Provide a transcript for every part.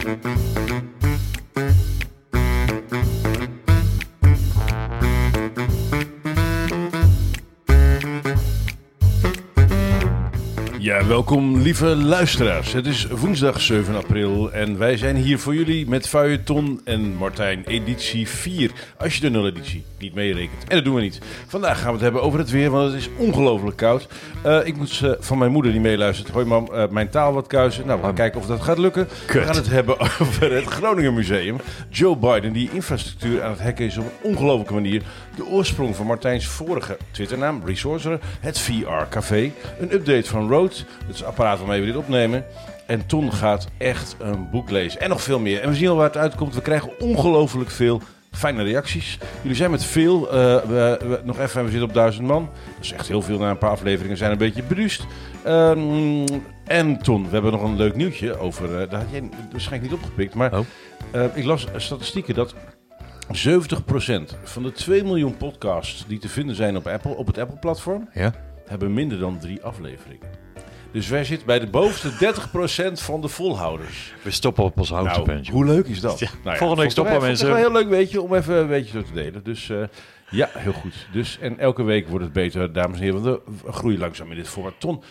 Ja, welkom lieve luisteraars. Het is woensdag 7 april en wij zijn hier voor jullie met Feuilleton en Martijn editie 4. Als je de nul-editie niet meerekent. En dat doen we niet. Vandaag gaan we het hebben over het weer, want het is ongelooflijk koud. Eh, ik moet eh, van mijn moeder die meeluistert. Hoi mam, eh, mijn taal wat kuisen. Nou, we gaan kijken of dat gaat lukken. We gaan het hebben over het Groningen Museum. Joe Biden die infrastructuur aan het hacken is op een ongelofelijke manier. De oorsprong van Martijns vorige Twitternaam, Resourcer. Het VR Café. Een update van Rode. Dat is het apparaat waarmee we dit opnemen. En Ton gaat echt een boek lezen. En nog veel meer. En we zien al waar het uitkomt. We krijgen ongelooflijk veel fijne reacties. Jullie zijn met veel. eh, we, we- nog even, we zitten op duizend man. Dat is echt heel veel na een paar afleveringen. zijn een beetje beduust. Ehm, en Ton, we hebben nog een leuk nieuwtje over... eh daar had jij waarschijnlijk niet opgepikt. Maar Oh. eh, ik las statistieken dat 70% van de 2 miljoen podcasts die te vinden zijn op, Apple, op het Apple-platform... Ja? hebben minder dan drie afleveringen. Dus wij zitten bij de bovenste 30% van de volhouders. We stoppen op ons Nou, hoogtepuntje. hoe leuk is dat? Ja, Nou volgende week stoppen mensen. vond ik wel heel leuk weetje om even een beetje zo te delen. Dus eh, ja, heel goed. Dus, en elke week wordt het beter, dames en heren. Want we groeien langzaam in dit format. Ton,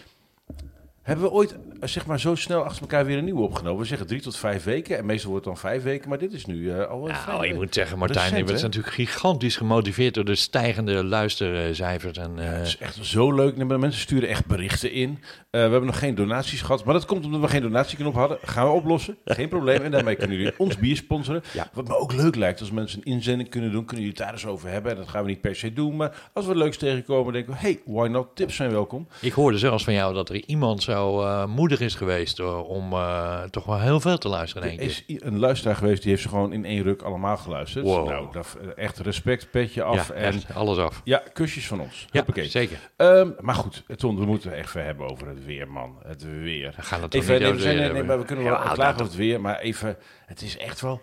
hebben we ooit zeg maar zo snel achter elkaar weer een nieuwe opgenomen? We zeggen drie tot vijf weken. En meestal wordt het dan vijf weken. Maar dit is nu eh, al Nou, vijf je moet zeggen, Martijn, Recent, zijn natuurlijk gigantisch gemotiveerd door de stijgende luistercijfers. En, eh, Het is echt zo leuk. Mensen sturen echt berichten in. Eh, we hebben nog geen donaties gehad. Maar dat komt omdat we geen donatieknop hadden. Gaan we oplossen. Geen probleem. En daarmee kunnen jullie ons bier sponsoren. Ja. Wat me ook leuk lijkt. Als mensen een inzending kunnen doen. Kunnen jullie het daar eens over hebben. En dat gaan we niet per se doen. Maar als we leuks tegenkomen. Denken we. Hey, why not? Tips zijn welkom. ik hoorde zelfs van jou dat er iemand zo eh, moedig is geweest eh, om eh, toch wel heel veel te luisteren in één Er keer. is een luisteraar geweest. Die heeft ze gewoon in één ruk allemaal geluisterd. Wow. Nou, dat, echt respect. Petje af. Ja, en echt, alles af. ja, kusjes van ons. Ja, Hoppakee. zeker. Ehm, maar goed, Ton, we moeten het even hebben over het weer, man. Het weer. We gaan het toch Even, niet nee, we nee, nee, maar we kunnen wel Ja, klagen over het weer, maar even, het is echt wel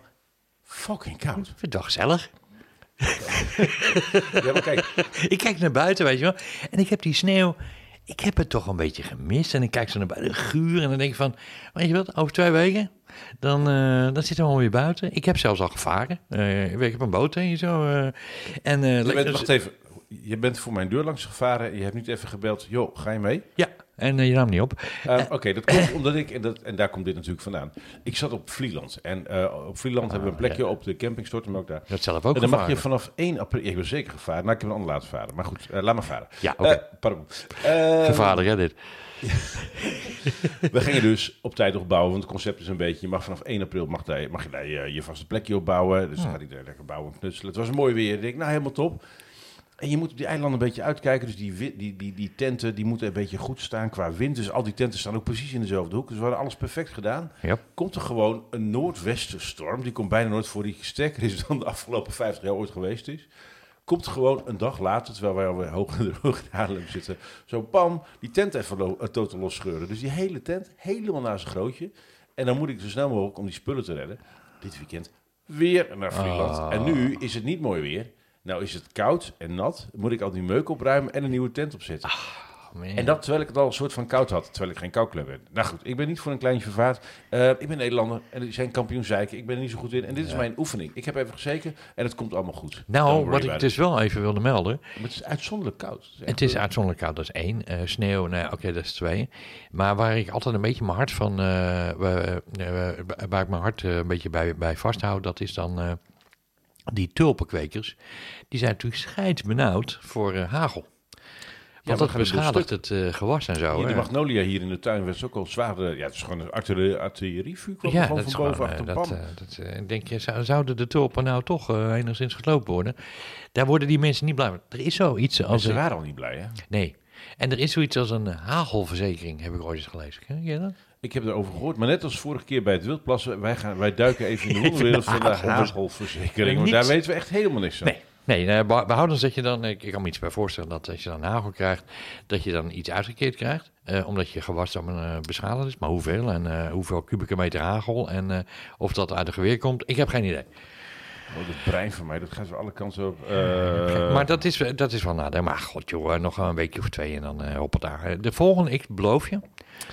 fucking koud. Wel gezellig. Ja, maar kijk, Ik kijk naar buiten, weet je wel. En ik heb die sneeuw. Ik heb het toch een beetje gemist. En ik kijk zo naar buiten, guur. En dan denk ik van, weet je wat, over twee weken, dan, eh, dan zitten we allemaal weer buiten. Ik heb zelfs al gevaren. Eh, ik heb een boot en zo. eh. en, je bent, wacht even, je bent voor mijn deur langs gevaren, je hebt niet even gebeld, joh, ga je mee? Ja, en eh, je nam niet op. Ehm, Oké, dat komt omdat ik, en, dat, en daar komt dit natuurlijk vandaan. Ik zat op Vlieland en eh, op Vlieland hebben we een plekje op de camping, storten we ook daar. Had zelf ook En dan mag je vanaf 1 april, ik ben zeker gevaren, nou ik heb een ander laten varen, maar goed, eh, laat maar varen. Ja, oké. Pardon. Ehm, Gevaarlijk, hè, dit. We gingen dus op tijd opbouwen, want het concept is een beetje... je mag vanaf 1 april mag, daar, mag je daar je, je vaste plekje opbouwen. Dus dan gaat iedereen lekker bouwen en knutselen. Het was mooi weer. Ik denk, nou, helemaal top. En je moet op die eilanden een beetje uitkijken. Dus die, die, die, die tenten die moeten een beetje goed staan qua wind. Dus al die tenten staan ook precies in dezelfde hoek. Dus we hadden alles perfect gedaan. Ja. Komt er gewoon een noordwestenstorm. Die komt bijna nooit voor. Die sterker is dan de afgelopen 50 jaar ooit geweest is. Komt gewoon een dag later, terwijl wij alweer hoog in de hoog in Haarlem zitten. Zo pam, die tent even lo- eh, totaal los scheuren. Dus die hele tent helemaal naar zijn grootje. En dan moet ik zo snel mogelijk om die spullen te redden. Dit weekend weer naar Vlieland. Ah. En nu is het niet mooi weer. Nou is het koud en nat. Moet ik al die meuk opruimen en een nieuwe tent opzetten. Man. En dat terwijl ik het al een soort van koud had. Terwijl ik geen koukklep ben. Nou goed, ik ben niet voor een kleintje vervaard. Eh, ik ben Nederlander en die zijn kampioen zeiken. Ik ben er niet zo goed in. En dit is mijn oefening. Ik heb even gezeken en het komt allemaal goed. Nou, wat ik dus wel even wilde melden. Maar het is uitzonderlijk koud. Het is Het is uitzonderlijk koud, dat is één. Eh, sneeuw, nou oké, dat is twee. Maar waar ik altijd een beetje mijn hart van, eh, waar, ik mijn hart een beetje bij, bij vasthoud, dat is dan die tulpenkwekers. Die zijn natuurlijk scheidsbenauwd voor eh, hagel. Want dat beschadigt het eh, gewas en zo. Hè. de magnolia hier in de tuin werd ook al zwaar. Ja, het is gewoon een artillerie, artillerievuur. er Ja, gewoon dat van boven gewoon, achter eh, dat, pan. dat, denk je, zou- zouden de tulpen nou toch enigszins gesloopt worden? Daar worden die mensen niet blij van. Er is zoiets als Ze waren al niet blij, hè? nee. En er is zoiets als een hagelverzekering, heb ik ooit eens gelezen. Ken je dat? Ik heb erover gehoord, maar net als vorige keer bij het wildplassen, wij, gaan, wij duiken even in de wonderwereld van de. Want Niet- daar weten we echt helemaal niks van. Nee. Nee, eh, be- behoudens dat je dan, ik, ik kan me iets bij voorstellen dat als je dan hagel krijgt, dat je dan iets uitgekeerd krijgt. eh, omdat je gewas dan eh, beschadigd is. Maar hoeveel en eh, hoeveel kubieke meter hagel en of dat uit een geweer komt, ik heb geen idee. Oh, dat brein van mij, dat gaat weer alle kanten op. Eh, maar dat is, dat is wel nadenken. Maar god joh, eh, nog een weekje of twee en dan eh hoppata. De volgende, ik beloof je,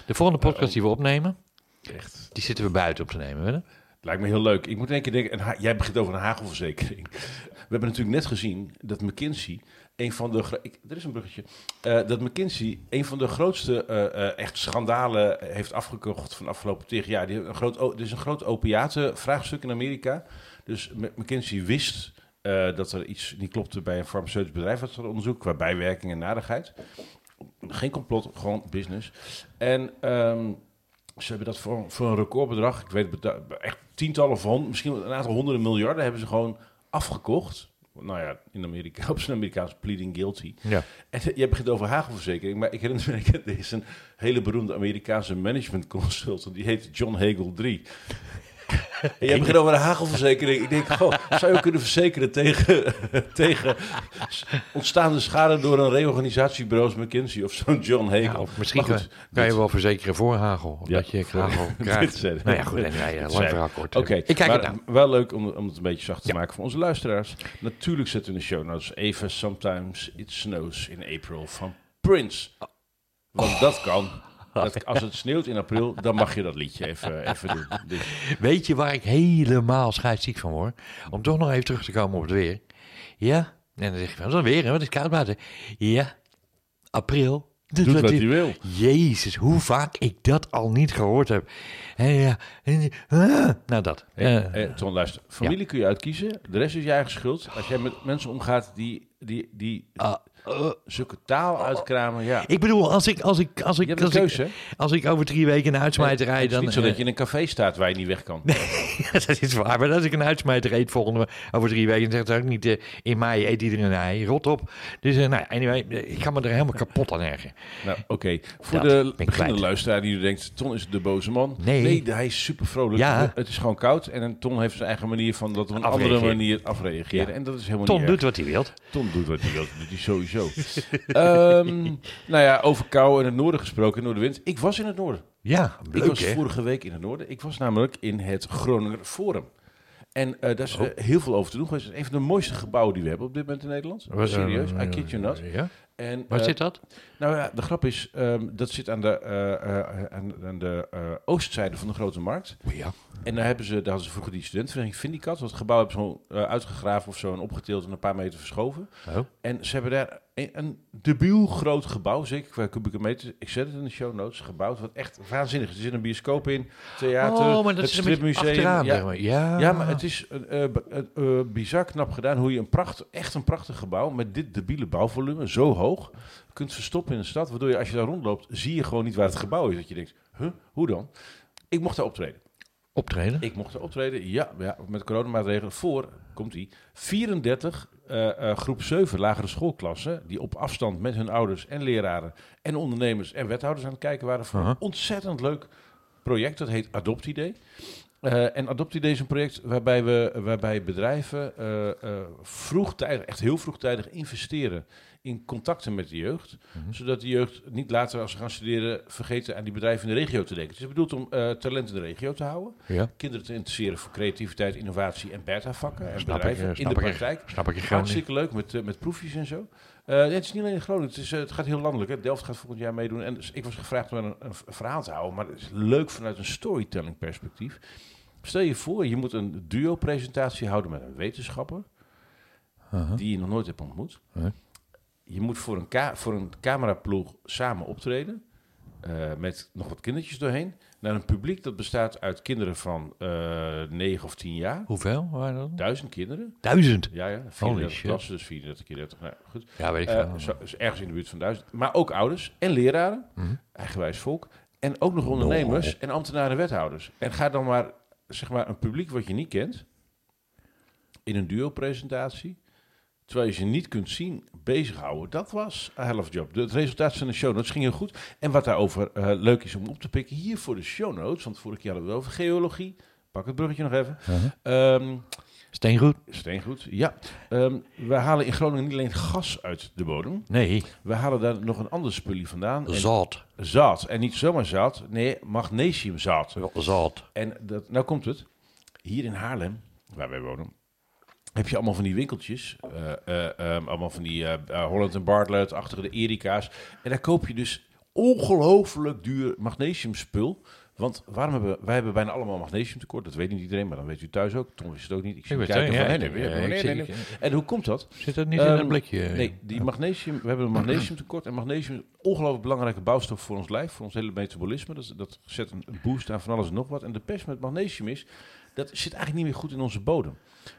de volgende podcast die we opnemen, echt. die zitten we buiten op te nemen. Je? Lijkt me heel leuk. Ik moet in één keer denken, en jij begint over een hagelverzekering. We hebben natuurlijk net gezien dat McKinsey, een van de... Ik, er is een bruggetje. Eh, dat McKinsey een van de grootste eh, eh, echt schandalen heeft afgekocht van de afgelopen tegen jaar. Die een groot, er is een groot opiatenvraagstuk in Amerika. Dus McKinsey wist eh, dat er iets niet klopte bij een farmaceutisch bedrijf dat ze onderzoek qua bijwerking en nadigheid. Geen complot, gewoon business. En ehm, ze hebben dat voor, voor een recordbedrag, ik weet echt tientallen van, misschien een aantal honderden miljarden, hebben ze gewoon afgekocht. Nou ja, in Amerika, op zijn Amerikaans pleading guilty. Ja. En je begint over hagelverzekering, maar ik herinner me, er is een hele beroemde Amerikaanse management consultant, die heet John Hagel 3. En jij begint over een hagelverzekering. Ik denk, goh, zou je kunnen verzekeren tegen, tegen ontstaande schade door een reorganisatiebureau als McKinsey of zo'n John Hagel? Ja, of misschien goed, kan, je wel verzekeren voor hagel. Ja, dat je voor- hagel krijgt. nou ja, goed. Nee, nee, dit lang verhaal kort. Oké, Ik kijk maar het nou. wel leuk om, om het een beetje zacht te Ja. maken voor onze luisteraars. Natuurlijk zetten we in de show notes even Sometimes It Snows in April van Prince. Want dat kan. Dat, als het sneeuwt in april, dan mag je dat liedje even, even doen. Dus, Weet je waar ik helemaal scheidsziek van word? Om toch nog even terug te komen op het weer. Ja, en dan zeg je van, dat is weer, hè, wat is koud buiten. Ja, april. Doet, doet wat hij- wil. Jezus, hoe vaak ik dat al niet gehoord heb. En ja, en- ah, nou dat. Eh, eh, Ton, luister. Familie kun je uitkiezen. De rest is je eigen schuld. Als jij met mensen omgaat die, die, die ah, eh, zulke taal uitkramen, ja. ik bedoel, als ik, als ik, als ik, als keuze, ik, als ik over drie weken een uitsmijter Het rijd, is dan... niet zo dat eh, je in een café staat waar je niet weg kan. dat is waar, maar als ik een uitsmijter eet volgende over drie weken, dan zegt ook niet eh, in mei eet iedereen een ei, rot op. Dus eh, nou, anyway, ik ga me er helemaal kapot aan ergen. Nou, oké. Voor Dat de beginnende luisteraar die nu denkt, Ton is de boze man. Nee. hij is super vrolijk. Ja. Het is gewoon koud. En een Ton heeft zijn eigen manier van dat op een Afreageren. andere manier afreageren. Ja. En dat is helemaal Ton niet doet erg. wat hij wil. Ton doet wat hij wil. Dat doet hij sowieso. Ehm, nou ja, over kou en het noorden gesproken, noordenwind. Ik was in het noorden. Ja, Ik leuk was hè? vorige week in het noorden. Ik was namelijk in het Groninger Forum. En eh, daar is Oh. eh, heel veel over te doen. Het is een van de mooiste gebouwen die we hebben op dit moment in Nederland. Was, eh, Serieus, I kid you not. Ja. En, Waar zit dat? Nou ja, de grap is, ehm, dat zit aan de, aan, aan de oostzijde van de Grote Markt. Ja. En daar hebben ze, daar hadden ze vroeger die studentenvereniging Vindicat. Dat gebouw hebben ze gewoon uitgegraven of zo en opgetild en een paar meter verschoven. Oh. En ze hebben daar een, een debiel groot gebouw, zeker qua kubieke meter. Ik zet het in de show notes, gebouwd wat echt waanzinnig is. Er zit een bioscoop in, theater, oh, maar dat het is stripmuseum. achteraan. Ja, maar. Ja. ja, maar het is eh, eh, eh, eh, bizar knap gedaan hoe je een pracht, echt een prachtig gebouw met dit debiele bouwvolume, zo hoog, kunt verstoppen in de stad. Waardoor je als je daar rondloopt, zie je gewoon niet waar het gebouw is. Dat je denkt, huh, hoe dan? Ik mocht daar optreden. optreden. Ik mocht daar optreden, ja, ja met coronamaatregelen voor, komt die 34 eh, eh, groep 7 lagere schoolklassen, die op afstand met hun ouders en leraren en ondernemers en wethouders aan het kijken waren voor een ontzettend leuk project. Dat heet AdoptIdee. Eh en AdoptIdee is een project waarbij, we, waarbij bedrijven vroegtijdig, echt heel vroegtijdig investeren in contacten met de jeugd. Mhm. Zodat de jeugd niet later als ze gaan studeren vergeten aan die bedrijven in de regio te denken. Het is bedoeld om eh talent in de regio te houden Ja. kinderen te interesseren voor creativiteit, innovatie en beta-vakken en ik, bedrijven eh, in de ik praktijk. Snap ik je. Hartstikke leuk met, eh, met proefjes en zo. Het is niet alleen in Groningen, het, is, het gaat heel landelijk. Hè. Delft gaat volgend jaar meedoen. En dus ik was gevraagd om een, een verhaal te houden, maar het is leuk vanuit een storytelling perspectief. Stel je voor, je moet een duo-presentatie houden met een wetenschapper die je nog nooit hebt ontmoet. Je moet voor een, ka voor een cameraploeg samen optreden. eh, met nog wat kindertjes doorheen. Naar een publiek dat bestaat uit kinderen van eh 9 of 10 jaar. Hoeveel waren dat? Duizend kinderen. Duizend. Ja, ja. 34 shit. klassen, dus 34 keer 30. Nou, goed. Ja, weet ik zo, dus ergens in de buurt van duizend. Maar ook ouders en leraren. Mhm. Eigenwijs volk. En ook nog ondernemers en ambtenaren en wethouders. En ga dan maar, zeg maar, een publiek wat je niet kent. In een duo-presentatie. Terwijl je ze niet kunt zien, bezighouden. Dat was een helft job. De, het resultaat van de show notes ging heel goed. En wat daarover eh, leuk is om op te pikken. Hier voor de show notes. Want vorige keer hadden we het over geologie. Pak het bruggetje nog even. Uh-huh. Ehm, Steengoed? steengoed, ja. Ehm, we halen in Groningen niet alleen gas uit de bodem. Nee, We halen daar nog een ander spulje vandaan. En zout. zout. En niet zomaar zout. Nee, magnesiumzout. Zout. En dat, nou komt het. Hier in Haarlem, waar wij wonen, heb je allemaal van die winkeltjes. eh, eh, ehm, allemaal van die eh, Holland en Bartlett, achter de Erika's. En daar koop je dus ongelooflijk duur magnesiumspul Want waarom hebben wij hebben bijna allemaal magnesiumtekort? Dat weet niet iedereen, maar dan weet u thuis ook. Tom wist het ook niet. Ik zie Ik het, kijken van, nee, En hoe komt dat? Zit dat niet in Ehm, een blikje? Nee, die magnesium, we hebben een magnesiumtekort. En magnesium is een ongelooflijk belangrijke bouwstof voor ons lijf, voor ons hele metabolisme. Dat, dat zet een een boost aan van alles en nog wat. En de pest met magnesium is, dat zit eigenlijk niet meer goed in onze bodem.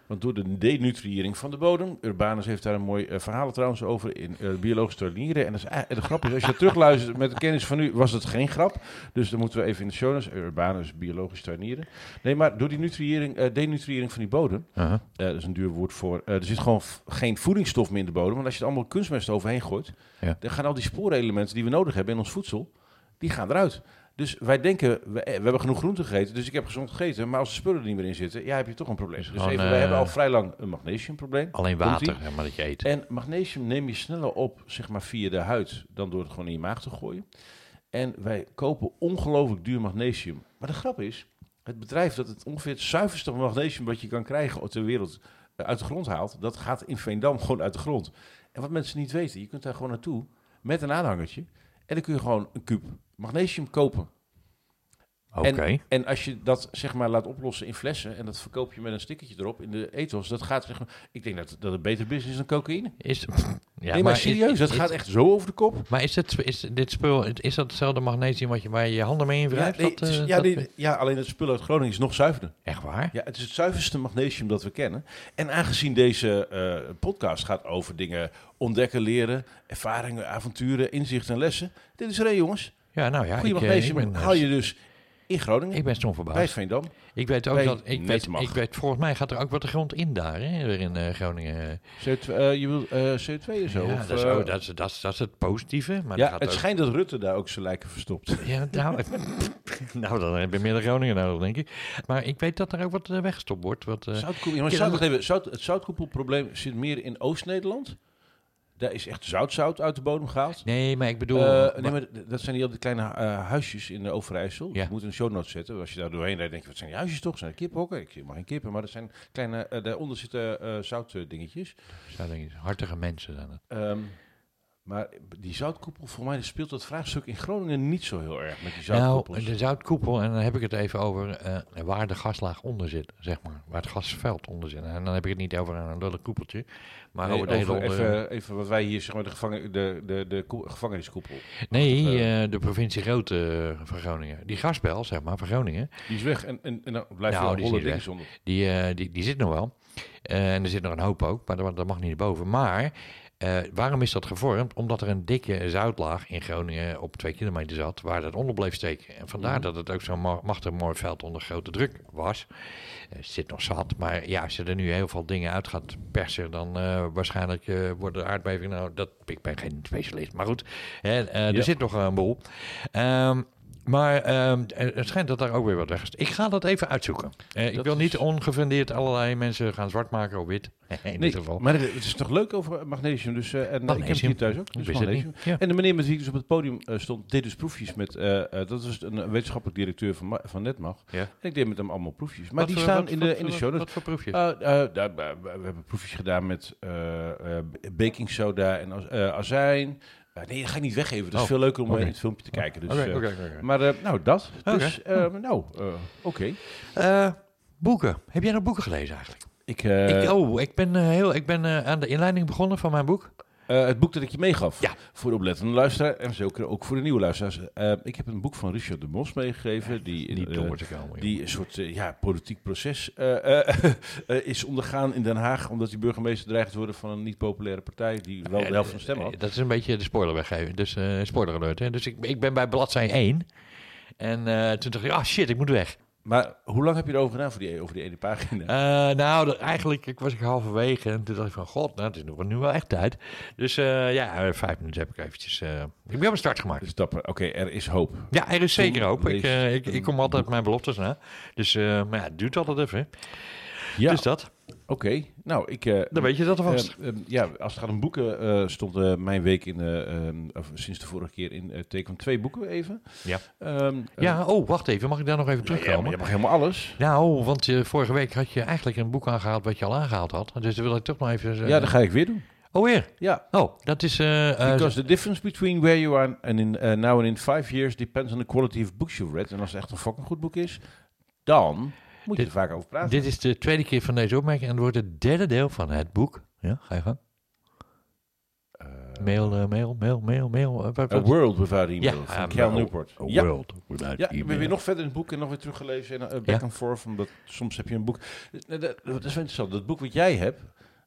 Want door de denutriëring van de bodem, Urbanus heeft daar een mooi eh, verhaal trouwens over in eh, biologische tuinieren. En, dat is, de grap is, als je terugluistert met de kennis van nu, was het geen grap. Dus dan moeten we even in de show notes, Urbanus, biologisch tuinieren. Nee, maar door die nutriëring, eh, denutriëring van die bodem, eh, dat is een duur woord voor. er zit gewoon geen voedingsstof meer in de bodem. Want als je er allemaal kunstmest overheen gooit, Ja. dan gaan al die sporenelementen die we nodig hebben in ons voedsel, die gaan eruit. Dus wij denken, we, eh, we hebben genoeg groente gegeten, dus ik heb gezond gegeten. Maar als de spullen er niet meer in zitten, ja, heb je toch een probleem. Dus even, eh, wij hebben al vrij lang een magnesiumprobleem. Alleen water, hè, maar dat je eet. En magnesium neem je sneller op, zeg maar, via de huid, dan door het gewoon in je maag te gooien. En wij kopen ongelooflijk duur magnesium. Maar de grap is, het bedrijf dat het ongeveer het zuiverste magnesium wat je kan krijgen ter wereld eh, uit de grond haalt, dat gaat in Veendam gewoon uit de grond. En wat mensen niet weten, je kunt daar gewoon naartoe met een aanhangertje. En dan kun je gewoon een kuub magnesium kopen. Oké. En, en als je dat zeg maar laat oplossen in flessen en dat verkoop je met een stickertje erop in de ethos, dat gaat zeg maar, ik denk dat dat een beter business is dan cocaïne. Is, ja, nee, maar, serieus, dat is- gaat echt zo over de kop. Maar is, het, is dit spul, is dat hetzelfde magnesium wat je bij je handen mee Ja, invrijft? nee, Dat, eh, ja, dat- nee, ja, alleen het spul uit Groningen is nog zuiverder. Echt waar? Ja, het is het zuiverste magnesium dat we kennen. En aangezien deze eh, podcast gaat over dingen ontdekken, leren, ervaringen, avonturen, inzichten en lessen. Dit is een, jongens. Ja, nou ja. Goede ik, eh, ik ben, haal je dus in Groningen, ik ben stom bij verbaasd. Veendam. Ik weet ook bij dat... Ik weet, ik weet, volgens mij gaat er ook wat de grond in daar, hè, weer in eh, Groningen. CO2, eh, je wil eh, CO2 en zo? ja, of, dat, is, eh, oh, dat, is, dat, is, dat is het positieve. Maar ja, het ook- schijnt dat Rutte daar ook zijn lijken verstopt. Ja, nou, nou, dan heb je meer de Groningen nodig, denk ik. Maar ik weet dat er ook wat eh, weggestopt wordt. Wat, eh, Zoutkoepel, ja, maar zout, even, zout, het zoutkoepelprobleem zit meer in Oost-Nederland. Daar is echt zoutzout uit de bodem gehaald. nee, maar ik bedoel... Eh, nee, maar dat zijn die, die kleine eh, huisjes in de Overijssel. Ja. Je moet een show notes zetten. Als je daar doorheen rijdt, denk je, wat zijn die huisjes toch? Zijn kiphokken? Ik zie maar geen kippen, maar dat zijn kleine, eh, daaronder zitten zoutdingetjes. Zo denk ik, hartige mensen zijn het. Maar die zoutkoepel, voor mij speelt dat vraagstuk in Groningen niet zo heel erg met die Nou, zoutkoepels. de zoutkoepel, en dan heb ik het even over eh, waar de gaslaag onder zit, zeg maar. Waar het gasveld onder zit. En dan heb ik het niet over een lullig koepeltje, maar Nee, over de hele over even, even wat wij hier, zeg maar, de, gevangen, de, de, de, ko- gevangeniskoepel. Nee, eh, eh, de provincie Grote van Groningen. Die gasbel, zeg maar, van Groningen, Die is weg en, en, en dan blijft Nou, er een holle ding zonder. die, eh, die, die zit nog wel. En er zit nog een hoop ook, maar dat, dat mag niet naar boven. Maar eh, waarom is dat gevormd? Omdat er een dikke zoutlaag in Groningen op twee kilometer zat, waar dat onder bleef steken. En vandaar dat het ook zo'n ma- machtig mooi veld onder grote druk was. Het zit nog zat, maar ja, als je er nu heel veel dingen uit gaat persen, dan eh, waarschijnlijk worden de aardbevingen, nou, dat, ik ben geen specialist, maar goed, hè, er zit nog een boel. Ehm, maar ehm, het schijnt dat daar ook weer wat weg is. Ik ga dat even uitzoeken. Eh, ik wil is- niet ongefundeerd allerlei mensen gaan zwart maken of wit. In Nee, dit geval. maar het is toch leuk over magnesium. Dus, eh, en, eh, Ik heb het Magnesium. hier thuis ook. Dus magnesium. Ja. En de meneer met wie ik dus op het podium eh, stond, deed dus proefjes met, eh, eh, dat was een wetenschappelijk directeur van, van Netmag. Ja. En ik deed met hem allemaal proefjes. Maar Wat die voor- staan wat in de, in de show. Wat voor proefje? Eh, eh, daar- we hebben proefjes gedaan met eh, eh, baking soda en az- eh, azijn. Eh, nee, dat ga ik niet weggeven. Dat is Oh, veel leuker om in het filmpje te kijken. Dus, Oké, eh, oké, oké. Maar eh, nou, dat. Oké. Dus, eh, nou, eh, oké. Eh, boeken. Heb jij nog boeken gelezen eigenlijk? Ik, eh, ik, oh, ik ben, eh, heel, ik ben eh, aan de inleiding begonnen van mijn boek. Eh, het boek dat ik je meegaf. Ja. Voor de oplettende luisteraar en zeker ook voor de nieuwe luisteraars. Eh, ik heb een boek van Richard de Mos meegegeven. die in, eh, komen. die een soort ja, politiek proces is ondergaan in Den Haag. Omdat die burgemeester dreigt te worden van een niet populaire partij. Die wel de helft van de stem had. Dat is een beetje de spoiler weggeven. Dus spoiler alert. Hè? Dus ik, ik ben bij bladzij 1. En toen dacht ik, ah shit, ik moet weg. Maar hoe lang heb je erover gedaan voor die, over die ene pagina? Eh, nou, dat- eigenlijk ik was ik halverwege. En toen dacht ik van, god, nou, het is nog nu wel echt tijd. Dus eh, ja, vijf minuten heb ik eventjes... eh, ik heb een start gemaakt. Dus dapper. Oké, er is hoop. Ja, er is zeker hoop. Ik, ik, ik kom altijd mijn beloftes na. Dus, maar ja, het duurt altijd even. hè. Ja, Dus dat. Oké. Nou, ik... eh, Dan weet je dat alvast. eh, ja, als het gaat om boeken, stond mijn week in, eh, ehm, of sinds de vorige keer in het teken van twee boeken even. Ja. Ehm, eh, ja, oh, wacht even. Mag ik daar nog even ja, ja, terugkomen? je mag helemaal alles. Nou, want vorige week had je eigenlijk een boek aangehaald wat je al aangehaald had. Dus dan wil ik toch nog even... Ja, dat ga ik weer doen. Oh, weer? Ja. Oh, dat is... Because the difference between where you are and in, uh, now and in five years depends on the quality of books you've read. En als het echt een fucking goed boek is, dan moet je Dit- er vaak over praten. dit is de tweede keer van deze opmerking en het wordt het derde deel van het boek. Ja, ga je gang. mail, eh, mail, mail, mail, mail. eh, A World Without Email Ja, van ah, Cal Newport. a ja. world without Ja, ik ben email. weer nog verder in het boek en nog weer teruggelezen. En, eh, back Ja. and forth, omdat soms heb je een boek... Eh, Dat, dat is wel interessant. Dat boek wat jij hebt,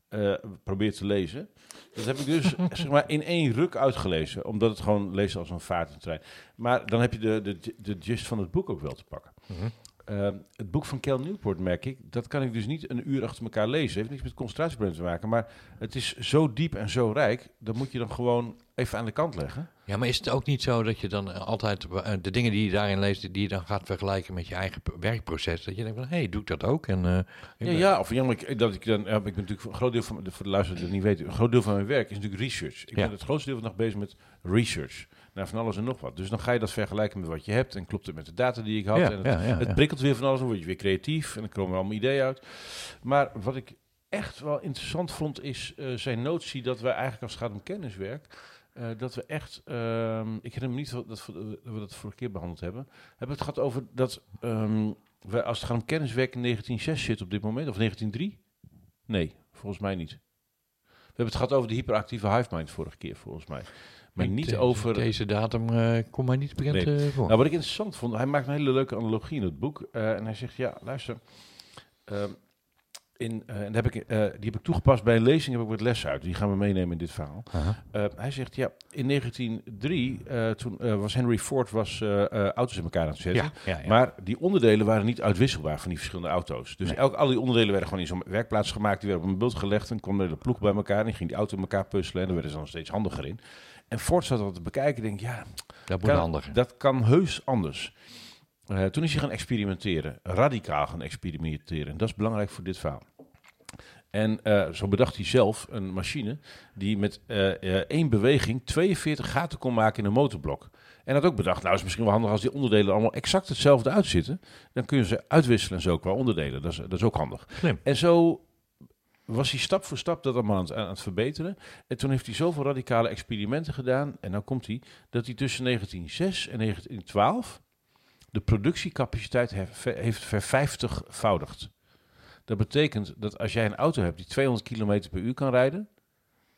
eh probeert te lezen... Dat heb ik dus zeg maar, in één ruk uitgelezen. Omdat het gewoon lezen als een vaart in de trein. Maar dan heb je de, de, de gist van het boek ook wel te pakken. Mhm. Uh, het boek van Cal Newport, merk ik, dat kan ik dus niet een uur achter elkaar lezen. heeft niks met concentratieproblemen te maken. Maar het is zo diep en zo rijk, dat moet je dan gewoon even aan de kant leggen. Ja, maar is het ook niet zo dat je dan eh, altijd eh, de dingen die je daarin leest, die je dan gaat vergelijken met je eigen werkproces? Dat je denkt van, hé, hey, doe ik dat ook? En, eh, ik Ja, ben- ja of jammer dat ik dan, ja, ik ben natuurlijk voor een groot deel van, voor de luisteraars die het niet weten, een groot deel van mijn werk is natuurlijk research. Ik Ja. ben het grootste deel van de dag bezig met research. Naar van alles en nog wat. Dus dan ga je dat vergelijken met wat je hebt en klopt het met de data die ik had. Ja, en het, ja, ja, het prikkelt weer van alles, dan word je weer creatief en dan komen er allemaal ideeën uit. Maar wat ik echt wel interessant vond, is eh, zijn notie dat we eigenlijk als het gaat om kenniswerk, eh, dat we echt, ehm, ik herinner me niet dat, dat, we- dat we dat vorige keer behandeld hebben, hebben het gehad over dat ehm, we, als het gaat om kenniswerk in 1906 zit op dit moment, of 1903? Nee, volgens mij niet. We hebben het gehad over de hyperactieve hive mind vorige keer, volgens mij. Maar niet de- over... Deze datum eh kom maar niet bekend Nee. eh, voor. Nou, wat ik interessant vond, hij maakt een hele leuke analogie in het boek. eh, en hij zegt, ja, luister. ehm, in, eh, en heb ik, eh, die heb ik toegepast bij een lezing, heb ik wat lessen uit. Die gaan we meenemen in dit verhaal. Eh, hij zegt, ja, in 1903, eh, toen was Henry Ford was, auto's in elkaar aan het zetten. Ja, ja, ja. Maar die onderdelen waren niet uitwisselbaar van die verschillende auto's. Dus Nee. elk, al die onderdelen werden gewoon in zo'n werkplaats gemaakt. Die werden op een bult gelegd en kwam de ploeg bij elkaar. En die ging die auto in elkaar puzzelen en daar werden ze dan steeds handiger in. En Ford zat dat te bekijken en denk, ja, dat moet kan- handiger. dat kan heus anders. Eh, toen is hij gaan experimenteren, radicaal gaan experimenteren. En dat is belangrijk voor dit verhaal. En eh, zo bedacht hij zelf een machine die met eh, één beweging 42 gaten kon maken in een motorblok. En had ook bedacht, nou is het misschien wel handig als die onderdelen allemaal exact hetzelfde uitzitten. Dan kun je ze uitwisselen en zo qua onderdelen. Dat is, dat is ook handig. Slim. En zo was hij stap voor stap dat allemaal aan het, aan het verbeteren. En toen heeft hij zoveel radicale experimenten gedaan. En nou komt hij dat hij tussen 1906 en 1912 de productiecapaciteit hef- heeft vervijftigvoudigd. Dat betekent dat als jij een auto hebt die 200 km per uur kan rijden,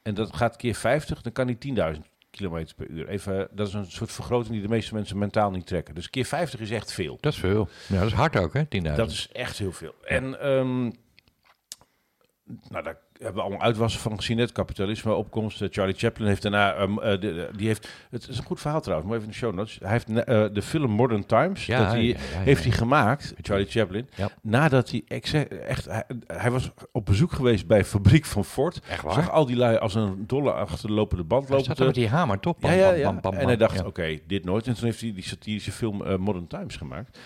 en dat gaat keer 50, dan kan die 10.000 km per uur. Even, dat is een soort vergroting die de meeste mensen mentaal niet trekken. Dus keer 50 is echt veel. Dat is veel. Ja, dat is hard ook, hè? 10.000. Dat is echt heel veel. En ehm, nou, daar hebben we allemaal uitwassen van gezien. Het kapitalisme, opkomst. Eh, Charlie Chaplin heeft daarna, ehm, eh, de- die heeft, het is een goed verhaal trouwens, maar even in de show notes. Hij heeft eh, de film Modern Times, Ja, dat hij, ja, ja, ja, heeft hij gemaakt, Charlie Chaplin, nadat hij echt, hij, hij was op bezoek geweest bij fabriek van Ford. Echt waar? Zag al die lui als een dolle achter de lopende band Hij lopen. er met die hamer, toch? ja, Bam, ja, bam, en hij dacht, oké, dit nooit. En toen heeft hij die satirische film Modern Times gemaakt.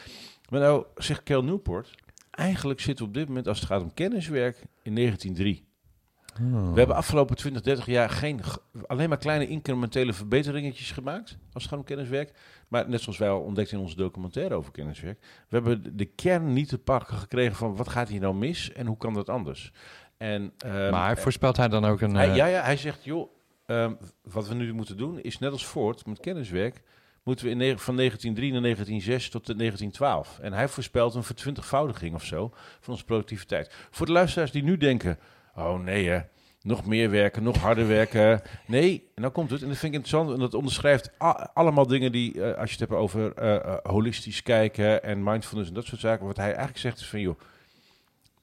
Maar nou, zegt Cal Newport, eigenlijk zitten we op dit moment, als het gaat om kenniswerk, in 1903. Oh. We hebben afgelopen 20, 30 jaar geen, alleen maar kleine incrementele verbeteringetjes gemaakt, als het gaat om kenniswerk. Maar net zoals wij al ontdekt in onze documentaire over kenniswerk, we hebben de- kern niet te pakken gekregen van wat gaat hier nou mis en hoe kan dat anders. En, ehm, Maar voorspelt hij dan ook een... hij, eh, ja, ja, hij zegt, joh, ehm, wat we nu moeten doen is net als Ford met kenniswerk, moeten we in, van 1903 naar 1906 tot de 1912. En hij voorspelt een vertwintigvoudiging of zo van onze productiviteit. Voor de luisteraars die nu denken, oh nee hè, nog meer werken, nog harder werken. Nee, en dan komt het. En dat vind ik interessant. En dat onderschrijft allemaal dingen die, eh, als je het hebt over eh, eh, holistisch kijken en mindfulness en dat soort zaken. Wat hij eigenlijk zegt is van, joh,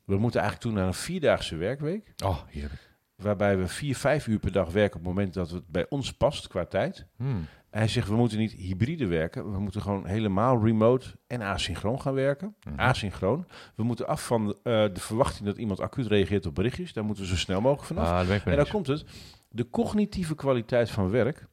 we moeten eigenlijk toe naar een vierdaagse werkweek. Oh, heerlijk. Waarbij we vier, vijf uur per dag werken op het moment dat het bij ons past qua tijd. Hmm. Hij zegt, we moeten niet hybride werken. We moeten gewoon helemaal remote en asynchroon gaan werken. Mhm. Asynchroon. We moeten af van eh, de verwachting dat iemand acuut reageert op berichtjes. Daar moeten we zo snel mogelijk vanaf. Ah, en dan eens. komt het. De cognitieve kwaliteit van werk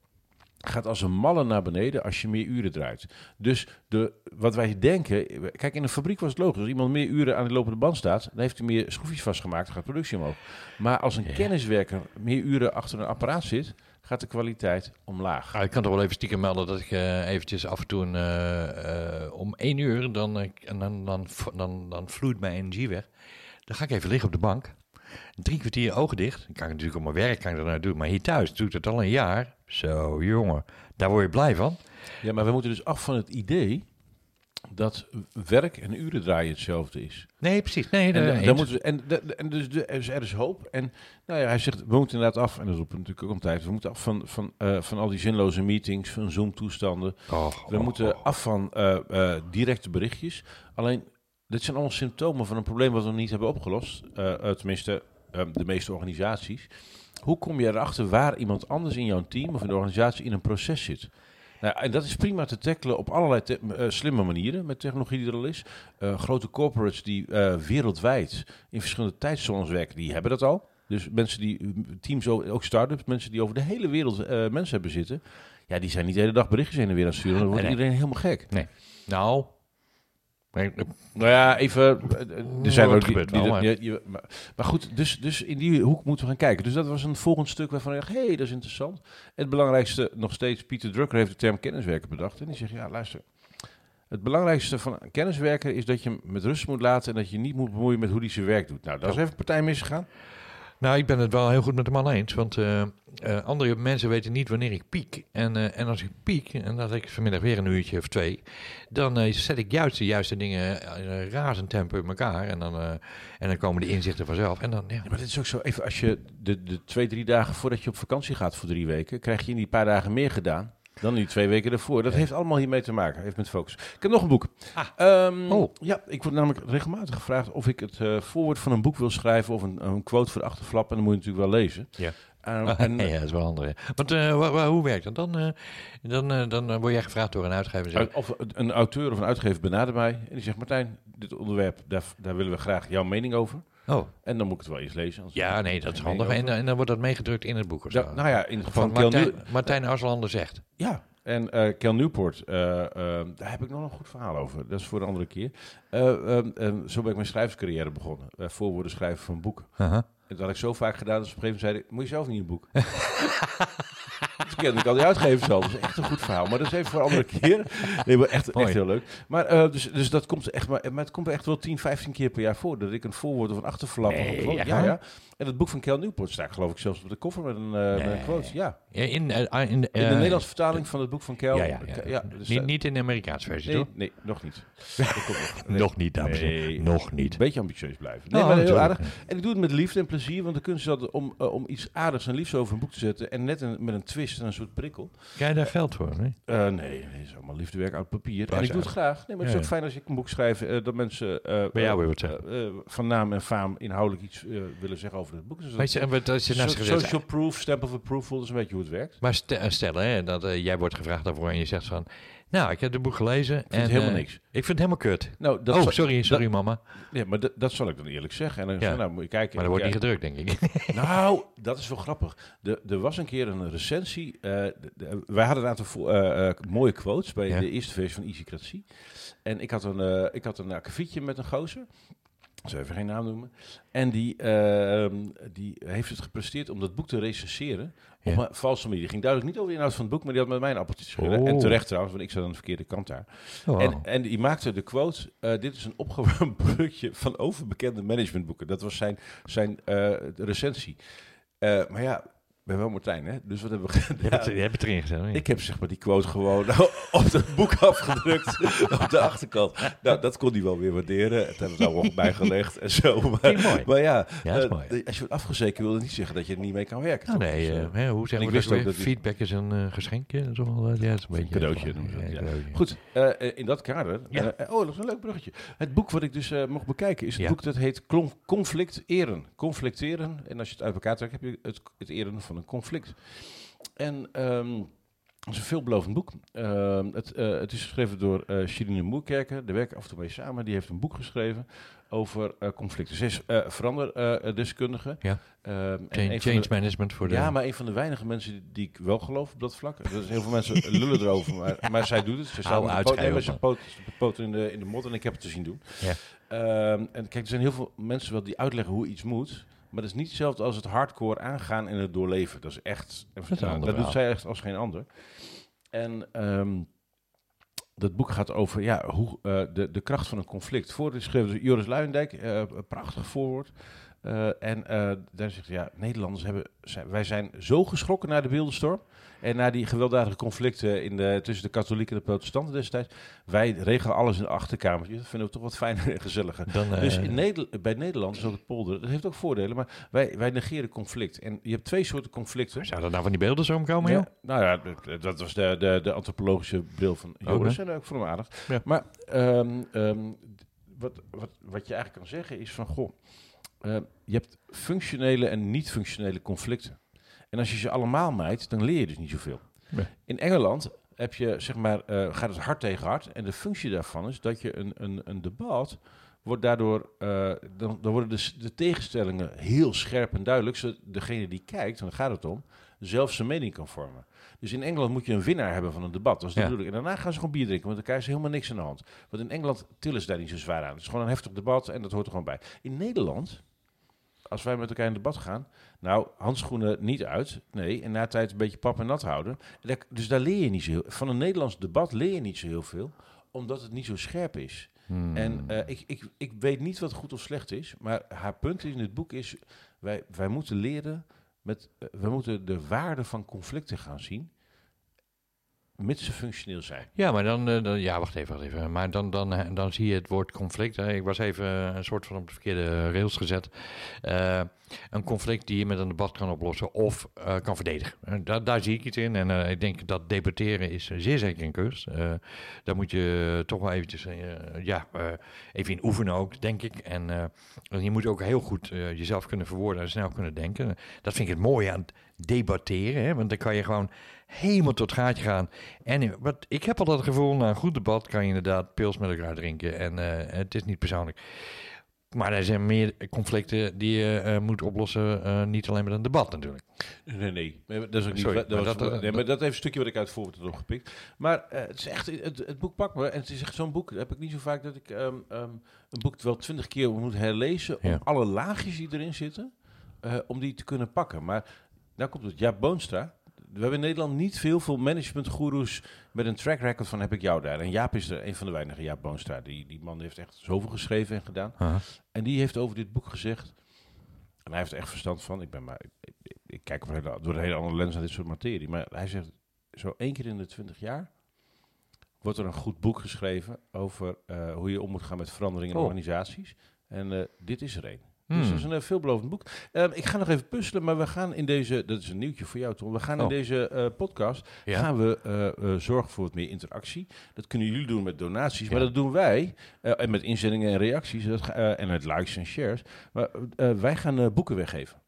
gaat als een malle naar beneden als je meer uren draait. Dus de, wat wij denken... Kijk, in een fabriek was het logisch. Als iemand meer uren aan de lopende band staat... dan heeft hij meer schroefjes vastgemaakt, dan gaat productie omhoog. Maar als een kenniswerker meer uren achter een apparaat zit... gaat de kwaliteit omlaag. Ah, ik kan toch wel even stiekem melden dat ik eh, eventjes af en toe een, eh, eh, om één uur, dan, en dan, dan, dan, dan vloeit mijn energie weg. Dan ga ik even liggen op de bank. Drie kwartier ogen dicht. Dan kan ik natuurlijk op mijn werk kan ik dat nou doen. Maar hier thuis doe ik het al een jaar. Zo, jongen. Daar word je blij van. Ja, maar we moeten dus af van het idee dat werk en uren draaien hetzelfde is. Nee, precies. Nee, En, moeten we, en, de- de- en dus, de, dus er is hoop. En nou ja, hij zegt, we moeten inderdaad af, en dat roepen we natuurlijk ook om tijd, we moeten af van, van, eh, van al die zinloze meetings, van Zoom-toestanden. We moeten af van eh, eh, directe berichtjes. Alleen, dit zijn allemaal symptomen van een probleem wat we niet hebben opgelost. Tenminste, de meeste organisaties. Hoe kom je erachter waar iemand anders in jouw team of in de organisatie in een proces zit? Nou, en dat is prima te tackelen op allerlei te- eh, slimme manieren met technologie die er al is. Eh, grote corporates die eh, wereldwijd in verschillende tijdzones werken, die hebben dat al. Dus mensen die, teams, ook start-ups, mensen die over de hele wereld mensen hebben zitten. Ja, die zijn niet de hele dag berichtjes heen en weer aan het sturen. Dan wordt Nee, nee. iedereen helemaal gek. Nee, Nou ja, even. eh, eh, Er zijn het ook die, gebeurt die wel, maar- goed, dus, dus in die hoek moeten we gaan kijken. Dus dat was een volgend stuk waarvan ik dacht, hé, hey, dat is interessant. Het belangrijkste, nog steeds, Pieter Drucker heeft de term kenniswerker bedacht. En die zegt, ja, luister. Het belangrijkste van een kenniswerker is dat je hem met rust moet laten en dat je niet moet bemoeien met hoe hij zijn werk doet. Nou, daar is even partij misgegaan. Nou, ik ben het wel heel goed met de man eens. Want eh, eh, andere mensen weten niet wanneer ik piek. En, eh, en als ik piek, en dat ik vanmiddag weer een uurtje of twee, dan zet ik juist de juiste dingen razend tempo in elkaar. En dan, en dan komen de inzichten vanzelf. En dan. Ja, maar dit is ook zo, even als je de, de twee, drie dagen voordat je op vakantie gaat voor drie weken, krijg je in die paar dagen meer gedaan dan die twee weken ervoor. Dat heeft allemaal hiermee te maken, heeft met focus. Ik heb nog een boek. Ah. Ehm, Oh. Ja, ik word namelijk regelmatig gevraagd of ik het eh, voorwoord van een boek wil schrijven of een, een quote voor de achterflap. En dan moet je natuurlijk wel lezen. Ja. Ehm, en, ja, dat is wel handig. Want eh, wa- wa- hoe werkt dat? Dan, eh, dan, dan word jij gevraagd door een uitgever. Of een auteur of een uitgever benadert mij en die zegt: Martijn, dit onderwerp, daar, daar willen we graag jouw mening over. Oh, En dan moet ik het wel eens lezen. ja, ik nee, dat is handig. En, over. en dan wordt dat meegedrukt in het boek of zo. Ja, nou ja, in het geval Van Martijn, Martijn Aslander zegt. Ja, en eh Kel Newport, eh, eh, daar heb ik nog een goed verhaal over. Dat is voor een andere keer. Eh, ehm, en zo ben ik mijn schrijverscarrière begonnen. Uh, voorwoorden schrijven van boeken. Uh-huh. En dat had ik zo vaak gedaan, dat ze op een gegeven moment zeiden, moet je zelf niet een boek? kende ik al die uitgevers al. Dat is echt een goed verhaal. Maar dat is even voor een andere keer. Nee, maar echt, Mooi. echt heel leuk. Maar, eh, dus, dus dat komt echt, maar, maar het komt echt wel 10, 15 keer per jaar voor. Dat ik een voorwoord of een achterflap. Nee, ja, ja. En het boek van Kel Newport staat geloof ik zelfs op de koffer met een, eh, met een quote. Ja. Ja, in, eh, in, In de eh, Nederlandse vertaling van het boek van Kel. Ja, ja, ja. dus niet, in de Amerikaanse versie, Nee, toch? nee, nog niet. Dat nog. Nee. Nog niet, dames en heren. Nog niet. Een beetje ambitieus blijven. Nee, Oh, maar heel natuurlijk. aardig. En ik doe het met liefde en plezier, want de kunst is altijd om, om iets aardigs en liefs over een boek te zetten. En net een, met een twist en een soort prikkel. Krijg je daar geld voor? Nee? Het is allemaal liefdewerk uit papier. Dat en ik doe het graag. Nee, maar het is ook fijn als ik een boek schrijf, dat mensen Bij jou weer wat zeggen. van naam en faam inhoudelijk iets willen zeggen over het boek. Dus Weet je, en wat als je so- social proof, stamp of approval, dat is een beetje hoe het werkt. Maar eh, stel hè, dat eh, jij wordt gevraagd daarvoor en je zegt van... Nou, ik heb het boek gelezen. Ik vind en, het helemaal eh, niks. Ik vind het helemaal kut. Nou, dat oh, zal- sorry, sorry mama. Ja, maar dat, zal ik dan eerlijk zeggen. En dan Ja. nou moet je kijken. Maar dat wordt niet gedrukt, denk ik. Nou, dat is wel grappig. De, er was een keer een recensie. wij hadden een aantal mooie quotes bij Ja. de eerste versie van Easycratie. En ik had een, ik had een akkefietje met een gozer. Zal even geen naam noemen. En die, ehm, die heeft het gepresteerd om dat boek te recenseren. Ja. Op een valse manier. Die ging duidelijk niet over de inhoud van het boek, maar die had met mij een appeltje schillen. En Oh. terecht trouwens, want ik zat aan de verkeerde kant daar. Oh, En, en die maakte de quote: eh, Dit is een opgewarmd brugje van overbekende managementboeken. Dat was zijn, zijn eh, recensie. Eh, maar ja, ben wel Martijn, hè? Dus wat hebben we je, hebt het, gedaan? je hebt het erin gezet. hè? Ik heb zeg maar die quote gewoon op het boek afgedrukt op de achterkant. Nou, dat kon hij wel weer waarderen. Het hebben we daar wel bijgelegd en zo. Maar, mooi? ja, Ja, is eh, mooi. als je wordt afgezekerd wil dat niet zeggen dat je er niet mee kan werken. Nou, nee, Dus, eh, eh, hè, hoe ik zeggen we wist dat weer? Feedback is een geschenkje. Dat is wel, ja, dat is een beetje... cadeautje ja. cadeautje. Goed, in dat kader. Oh, dat is een leuk bruggetje. Het boek wat ik dus mocht bekijken is het boek dat heet Conflict Eren. Conflicteren. En als je het uit elkaar trekt, heb je het, het eren van een conflict. En ehm, het is een veelbelovend boek. Ehm, het, eh, het is geschreven door eh Shirine Moerkerken. Daar werken af en toe mee samen. Die heeft een boek geschreven over eh, conflicten. Ze is veranderdeskundige. Ja. Ehm, en Change, de- change management voor de... ja, maar een van de weinige mensen die, ik wel geloof op dat vlak. Dus heel veel mensen lullen erover, maar, maar zij doet het. Ze staat met de poot, in, de, in de modder en ik heb het te zien doen. Ja. En kijk, er zijn heel veel mensen wel die uitleggen hoe iets moet. Maar dat is niet hetzelfde als het hardcore aangaan en het doorleven. Dat is echt... is nou, ander dat doet zij echt als geen ander. En ehm, dat boek gaat over ja, hoe, eh, de, de kracht van een conflict. Voor is geschreven door Joris Luijendijk. eh, een prachtig voorwoord. Eh, en daar zegt hij, ja, Nederlanders hebben, zijn, wij zijn zo geschrokken naar de beeldenstorm. En na die gewelddadige conflicten in de, tussen de katholieken en de protestanten destijds. Wij regelen alles in de achterkamer. Dat vinden we toch wat fijner en gezelliger. Dan, eh, Dus in bij Nederland is ook het polder. Dat heeft ook voordelen, maar wij, wij negeren conflict. En je hebt twee soorten conflicten. Zou er nou van die beelden zo komen, joh? Ja, nou ja, dat- dat was de, de, de antropologische bril van Joris. En ook voor hem aardig. Ja. Maar ehm, ehm, wat, wat, wat je eigenlijk kan zeggen is van... Goh, eh, je hebt functionele en niet-functionele conflicten. En als je ze allemaal mijt, dan leer je dus niet zoveel. Nee. In Engeland heb je, zeg maar, eh, gaat het hard tegen hard. En de functie daarvan is dat je een, een, een debat wordt daardoor, eh, dan, dan worden de, de tegenstellingen heel scherp en duidelijk, zodat degene die kijkt, daar gaat het om, zelf zijn mening kan vormen. Dus in Engeland moet je een winnaar hebben van een debat. Dat is Ja. bedoeling. En daarna gaan ze gewoon bier drinken, want elkaar is helemaal niks aan de hand. Want in Engeland tillen ze daar niet zo zwaar aan. Het is gewoon een heftig debat en dat hoort er gewoon bij. In Nederland, als wij met elkaar in debat gaan, nou, handschoenen niet uit. Nee, en na tijd een beetje pap en nat houden. Dus daar leer je niet zo heel Van een Nederlands debat leer je niet zo heel veel, omdat het niet zo scherp is. Hmm. En eh, ik, ik, ik weet niet wat goed of slecht is, maar haar punt in het boek is: wij, wij moeten leren, met, eh, wij moeten de waarde van conflicten gaan zien, mits ze functioneel zijn. Ja, maar dan, eh, dan- ja, wacht even, wacht even. Maar dan, dan, eh, dan zie je het woord conflict. Hè. Ik was even eh, een soort van op de verkeerde rails gezet. Een conflict die je met een debat kan oplossen of kan verdedigen. En daar, daar zie ik iets in. En ik denk dat debatteren is zeer zeker een kunst. Daar moet je toch wel eventjes, ja, even in oefenen ook, denk ik. En, je moet ook heel goed jezelf kunnen verwoorden en snel kunnen denken. Dat vind ik het mooie aan debatteren. Hè? Want dan kan je gewoon helemaal tot het gaatje gaan. En wat, ik heb altijd het gevoel, na een goed debat kan je inderdaad pils met elkaar drinken. En eh, het is niet persoonlijk. Maar er zijn meer conflicten die je eh, moet oplossen, eh, niet alleen met een debat natuurlijk. Nee, nee. Dat is ook niet. Sorry, dat, maar was- dat- dat- maar dat heeft een stukje wat ik uit het voorbeeld heb opgepikt. Maar het is echt, het, het boek pakt me. En het is echt zo'n boek. Dat heb ik niet zo vaak dat ik ehm, ehm, een boek wel twintig keer moet herlezen. Om Ja. alle laagjes die erin zitten, om die te kunnen pakken. Maar nou komt het. Jaap Boonstra. We hebben in Nederland niet veel, veel managementgoeroes met een track record van heb ik jou daar. En Jaap is er een van de weinigen, Jaap Boonstra. Die, die man heeft echt zoveel geschreven en gedaan. En die heeft over dit boek gezegd. En hij heeft er echt verstand van. Ik, ben maar, ik, ik, ik kijk hele- door een hele andere lens naar dit soort materie. Maar hij zegt, zo één keer in de twintig jaar wordt er een goed boek geschreven over eh, hoe je om moet gaan met veranderingen in Oh. organisaties. En eh, dit is er een. Hmm. Dus dat is een eh, veelbelovend boek. Ehm, ik ga nog even puzzelen, maar we gaan in deze... Dat is een nieuwtje voor jou, Tom. We gaan in Oh. deze eh, podcast... Ja. gaan we eh, zorgen voor wat meer interactie. Dat kunnen jullie doen met donaties, maar dat doen wij. en met inzendingen en reacties. Dat, en met likes en shares. Maar wij gaan boeken weggeven.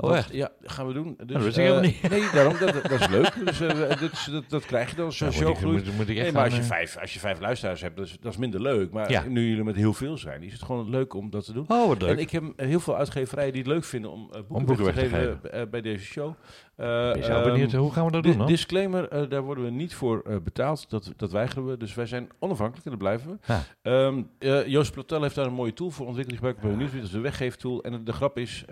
Oh, Dat- echt? Ja, gaan we doen. Dus, dat ik eh, helemaal niet. Nee, daarom, dat, dat is leuk. Dus eh, dat, dat, dat krijg je dan als ik echt Nee, maar als je, eh, vijf, als je vijf luisteraars hebt, dat is, dat is minder leuk. Maar Ja. nu jullie met heel veel zijn, is het gewoon leuk om dat te doen. Oh, wat leuk. En ik heb heel veel uitgeverijen die het leuk vinden om, boeken, boeken weg te weg te geven bij deze show. Eh, ben zo ehm, benieuwd, hoe gaan we dat doen dan? disclaimer, eh, daar worden we niet voor eh, betaald. Dat, dat weigeren we. Dus wij zijn onafhankelijk en dat blijven we. Ja. Ehm, eh, Joost Platel heeft daar een mooie tool voor ontwikkeld. Die gebruiken we Nieuwsweek. Dat is de weggeeftool. En de, grap is,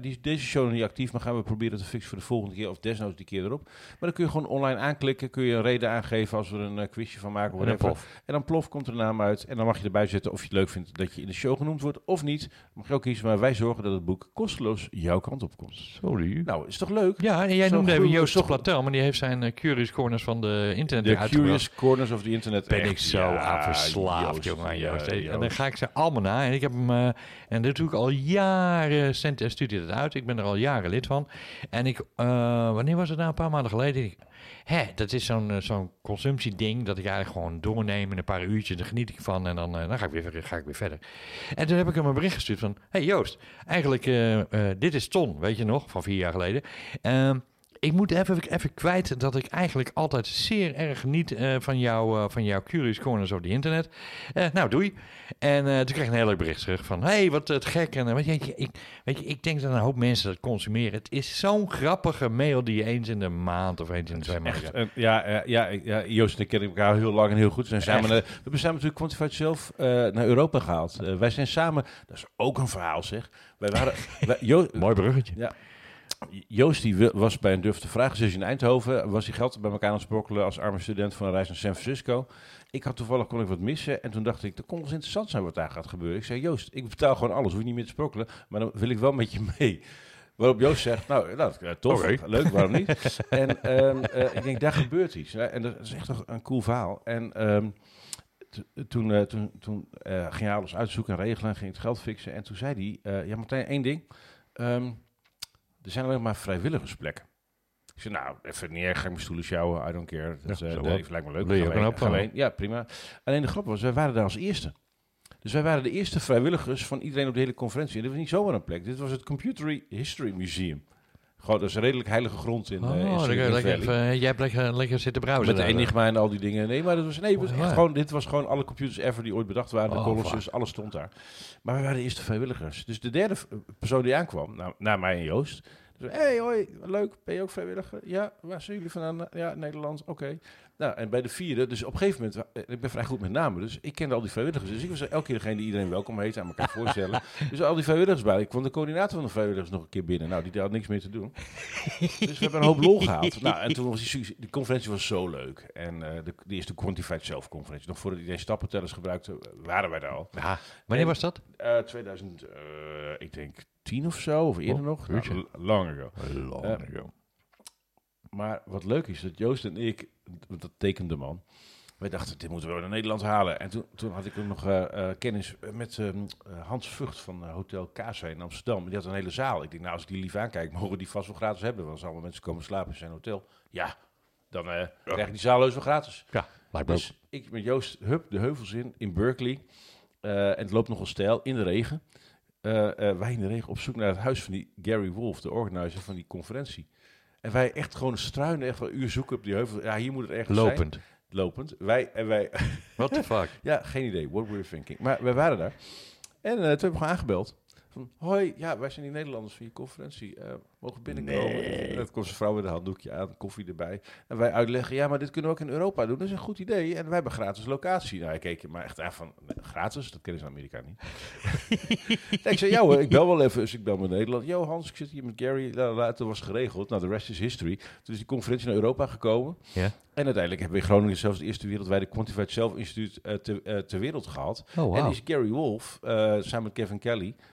die, is deze show nog niet actief, maar gaan we proberen te fixen voor de volgende keer. Of desnoods die keer erop. Maar dan kun je gewoon online aanklikken. Kun je een reden aangeven als we er een quizje van maken. En dan plof. En dan plof komt er een naam uit. En dan mag je erbij zetten of je het leuk vindt dat je in de show genoemd wordt of niet. Mag je ook kiezen, maar wij zorgen dat het boek kosteloos jouw kant op komt. Sorry. Nou, is toch leuk? Ja, en jij noemde even goed- Joost zo- Platel, maar die heeft zijn eh, Curious Corners van de internet De uitgebracht. Curious Corners of the Internet. ben Echt, ik zo ja, aan verslaafd, Joost, jongen. Joost. En dan ga ik ze allemaal na. En ik heb hem, eh, en dat doe ik al jaren, cent en studie het uit. Ik ben er al jaren lid van. En ik, eh, wanneer was het nou? Een paar maanden geleden. Hè, dat is zo'n eh, zo'n consumptieding dat ik eigenlijk gewoon doorneem een paar uurtjes. Daar geniet ik van en dan, eh, dan ga, ik weer, ga ik weer verder. En toen heb ik hem een bericht gestuurd van, hey Joost, eigenlijk, eh, dit is Ton, weet je nog, van vier jaar geleden. Ehm, ik moet even, even kwijt dat ik eigenlijk altijd zeer erg geniet eh, van, jou, eh, van jouw Curious Corners op die internet. Eh, nou, doei. En toen kreeg ik een heel leuk bericht terug van... hey, wat het gek. En, weet, je, ik, weet je, ik denk dat een hoop mensen dat consumeren. Het is zo'n grappige mail die je eens in de maand of eens in de twee maanden ja, ja, ja, Joost en ik kennen elkaar heel lang en heel goed. We, zijn samen, we samen natuurlijk Quantified zelf naar Europa gehaald. Eh, wij zijn samen, dat is ook een verhaal zeg. Wij waren, wij, Mooi bruggetje. ja, Joost die was bij een Durf te Vragen in Eindhoven. Was hij geld bij elkaar aan het sprokkelen als arme student van een reis naar San Francisco. Ik had toevallig kon ik wat missen. En toen dacht ik, dat kon wel eens interessant zijn wat daar gaat gebeuren. Ik zei, Joost, ik betaal gewoon alles. Hoef je niet meer te sprokkelen. Maar dan wil ik wel met je mee. Waarop Joost zegt, nou, nou eh, tof, Oké. leuk, waarom niet? en ehm, eh, ik denk, daar gebeurt iets. En dat is echt een, een cool verhaal. En ehm, to- toen, eh, toen, toen eh, ging hij alles uitzoeken en regelen, ging het geld fixen. En toen zei hij, eh, ja Martijn, één ding. Ehm, er zijn alleen maar vrijwilligersplekken. Ik zei, nou, even niet erg, ga ik mijn stoelen sjouwen, I don't care. Dat Ja, eh, zo nee, lijkt me leuk. Gaan gaan. Ja, prima. Alleen de grap was, wij waren daar als eerste. Dus wij waren de eerste vrijwilligers van iedereen op de hele conferentie. En dit was niet zomaar een plek. Dit was het Computer History Museum. Gewoon, dat is een redelijk heilige grond in, eh, in Oh, lekker Valley. even- jij hebt lekker, lekker zitten browsen. Met de. Enigma en al die dingen. Nee, maar dat was, nee, was Oh, ja. gewoon, dit was gewoon alle computers ever die ooit bedacht waren. De Oh, Colossus, vaak. alles stond daar. Maar we waren de eerste vrijwilligers. Dus de derde persoon die aankwam, nou, na mij en Joost. Dus, hey, hoi, leuk, ben je ook vrijwilliger? Ja, waar zijn jullie vandaan? Ja, Nederland, oké. Nou, en bij de vierde, dus op een gegeven moment, eh, ik ben vrij goed met namen, dus ik kende al die vrijwilligers. Dus ik was elke keer degene die iedereen welkom heet, aan elkaar voorstellen. Dus al die vrijwilligers bij. Ik kwam de coördinator van de vrijwilligers nog een keer binnen. Nou, die had niks meer te doen. Dus we hebben een hoop lol gehaald. Nou, en toen was die, conferentie was zo leuk. En eh de, die eerste Quantified Self-conferentie. Nog voordat iedereen stappentellers gebruikte, waren wij daar al. Ja. Wanneer was dat? Eh 2000, eh, ik denk 10 of zo, of eerder Oh, nog. Nou, lang ago. Long ago. Maar wat leuk is, dat Joost en ik, want dat tekende man, wij dachten, dit moeten we naar Nederland halen. En toen, toen had ik ook nog eh, eh, kennis met ehm, eh, Hans Vught van Hotel Casa in Amsterdam. Die had een hele zaal. Ik denk, nou, als ik die lief aankijk, mogen we die vast wel gratis hebben. Want als allemaal mensen komen slapen in zijn hotel, ja, dan krijg ik die zaal heus wel gratis. Ja, lijkt me ook. Dus ik met Joost, hup, de heuvels in, in Berkeley. En het loopt nogal stijl, in de regen. Wij in de regen op zoek naar het huis van die Gary Wolf, de organizer van die conferentie. En wij echt gewoon struinen, echt wel een uur zoeken op die heuvel. Ja, hier moet het ergens zijn. Lopend. Lopend. Wij, en wij, What the fuck? ja, geen idee, what we were thinking. Maar wij waren daar. En eh, toen hebben we gewoon aangebeld. Van, hoi, ja, wij zijn die Nederlanders van je conferentie. Eh, mogen we binnenkomen? Nee. Dan komt zijn vrouw met een handdoekje aan, koffie erbij. En wij uitleggen, ja, maar dit kunnen we ook in Europa doen. Dat is een goed idee. En wij hebben gratis locatie. Nou, ik keek je maar echt aan van, gratis? Dat kennen ze in Amerika niet. Ik zei, ja hoor, ik bel wel even. Dus ik bel met Nederland. Yo Hans, ik zit hier met Gary. La, la. Toen was geregeld. Nou, de rest is history. Toen is die conferentie naar Europa gekomen. Ja. En uiteindelijk hebben we in Groningen zelfs het eerste wereldwijde Quantified Self Instituut eh, te- eh, ter wereld gehad. Oh, En is Gary Wolf, eh, samen met Kevin Kelly, eh,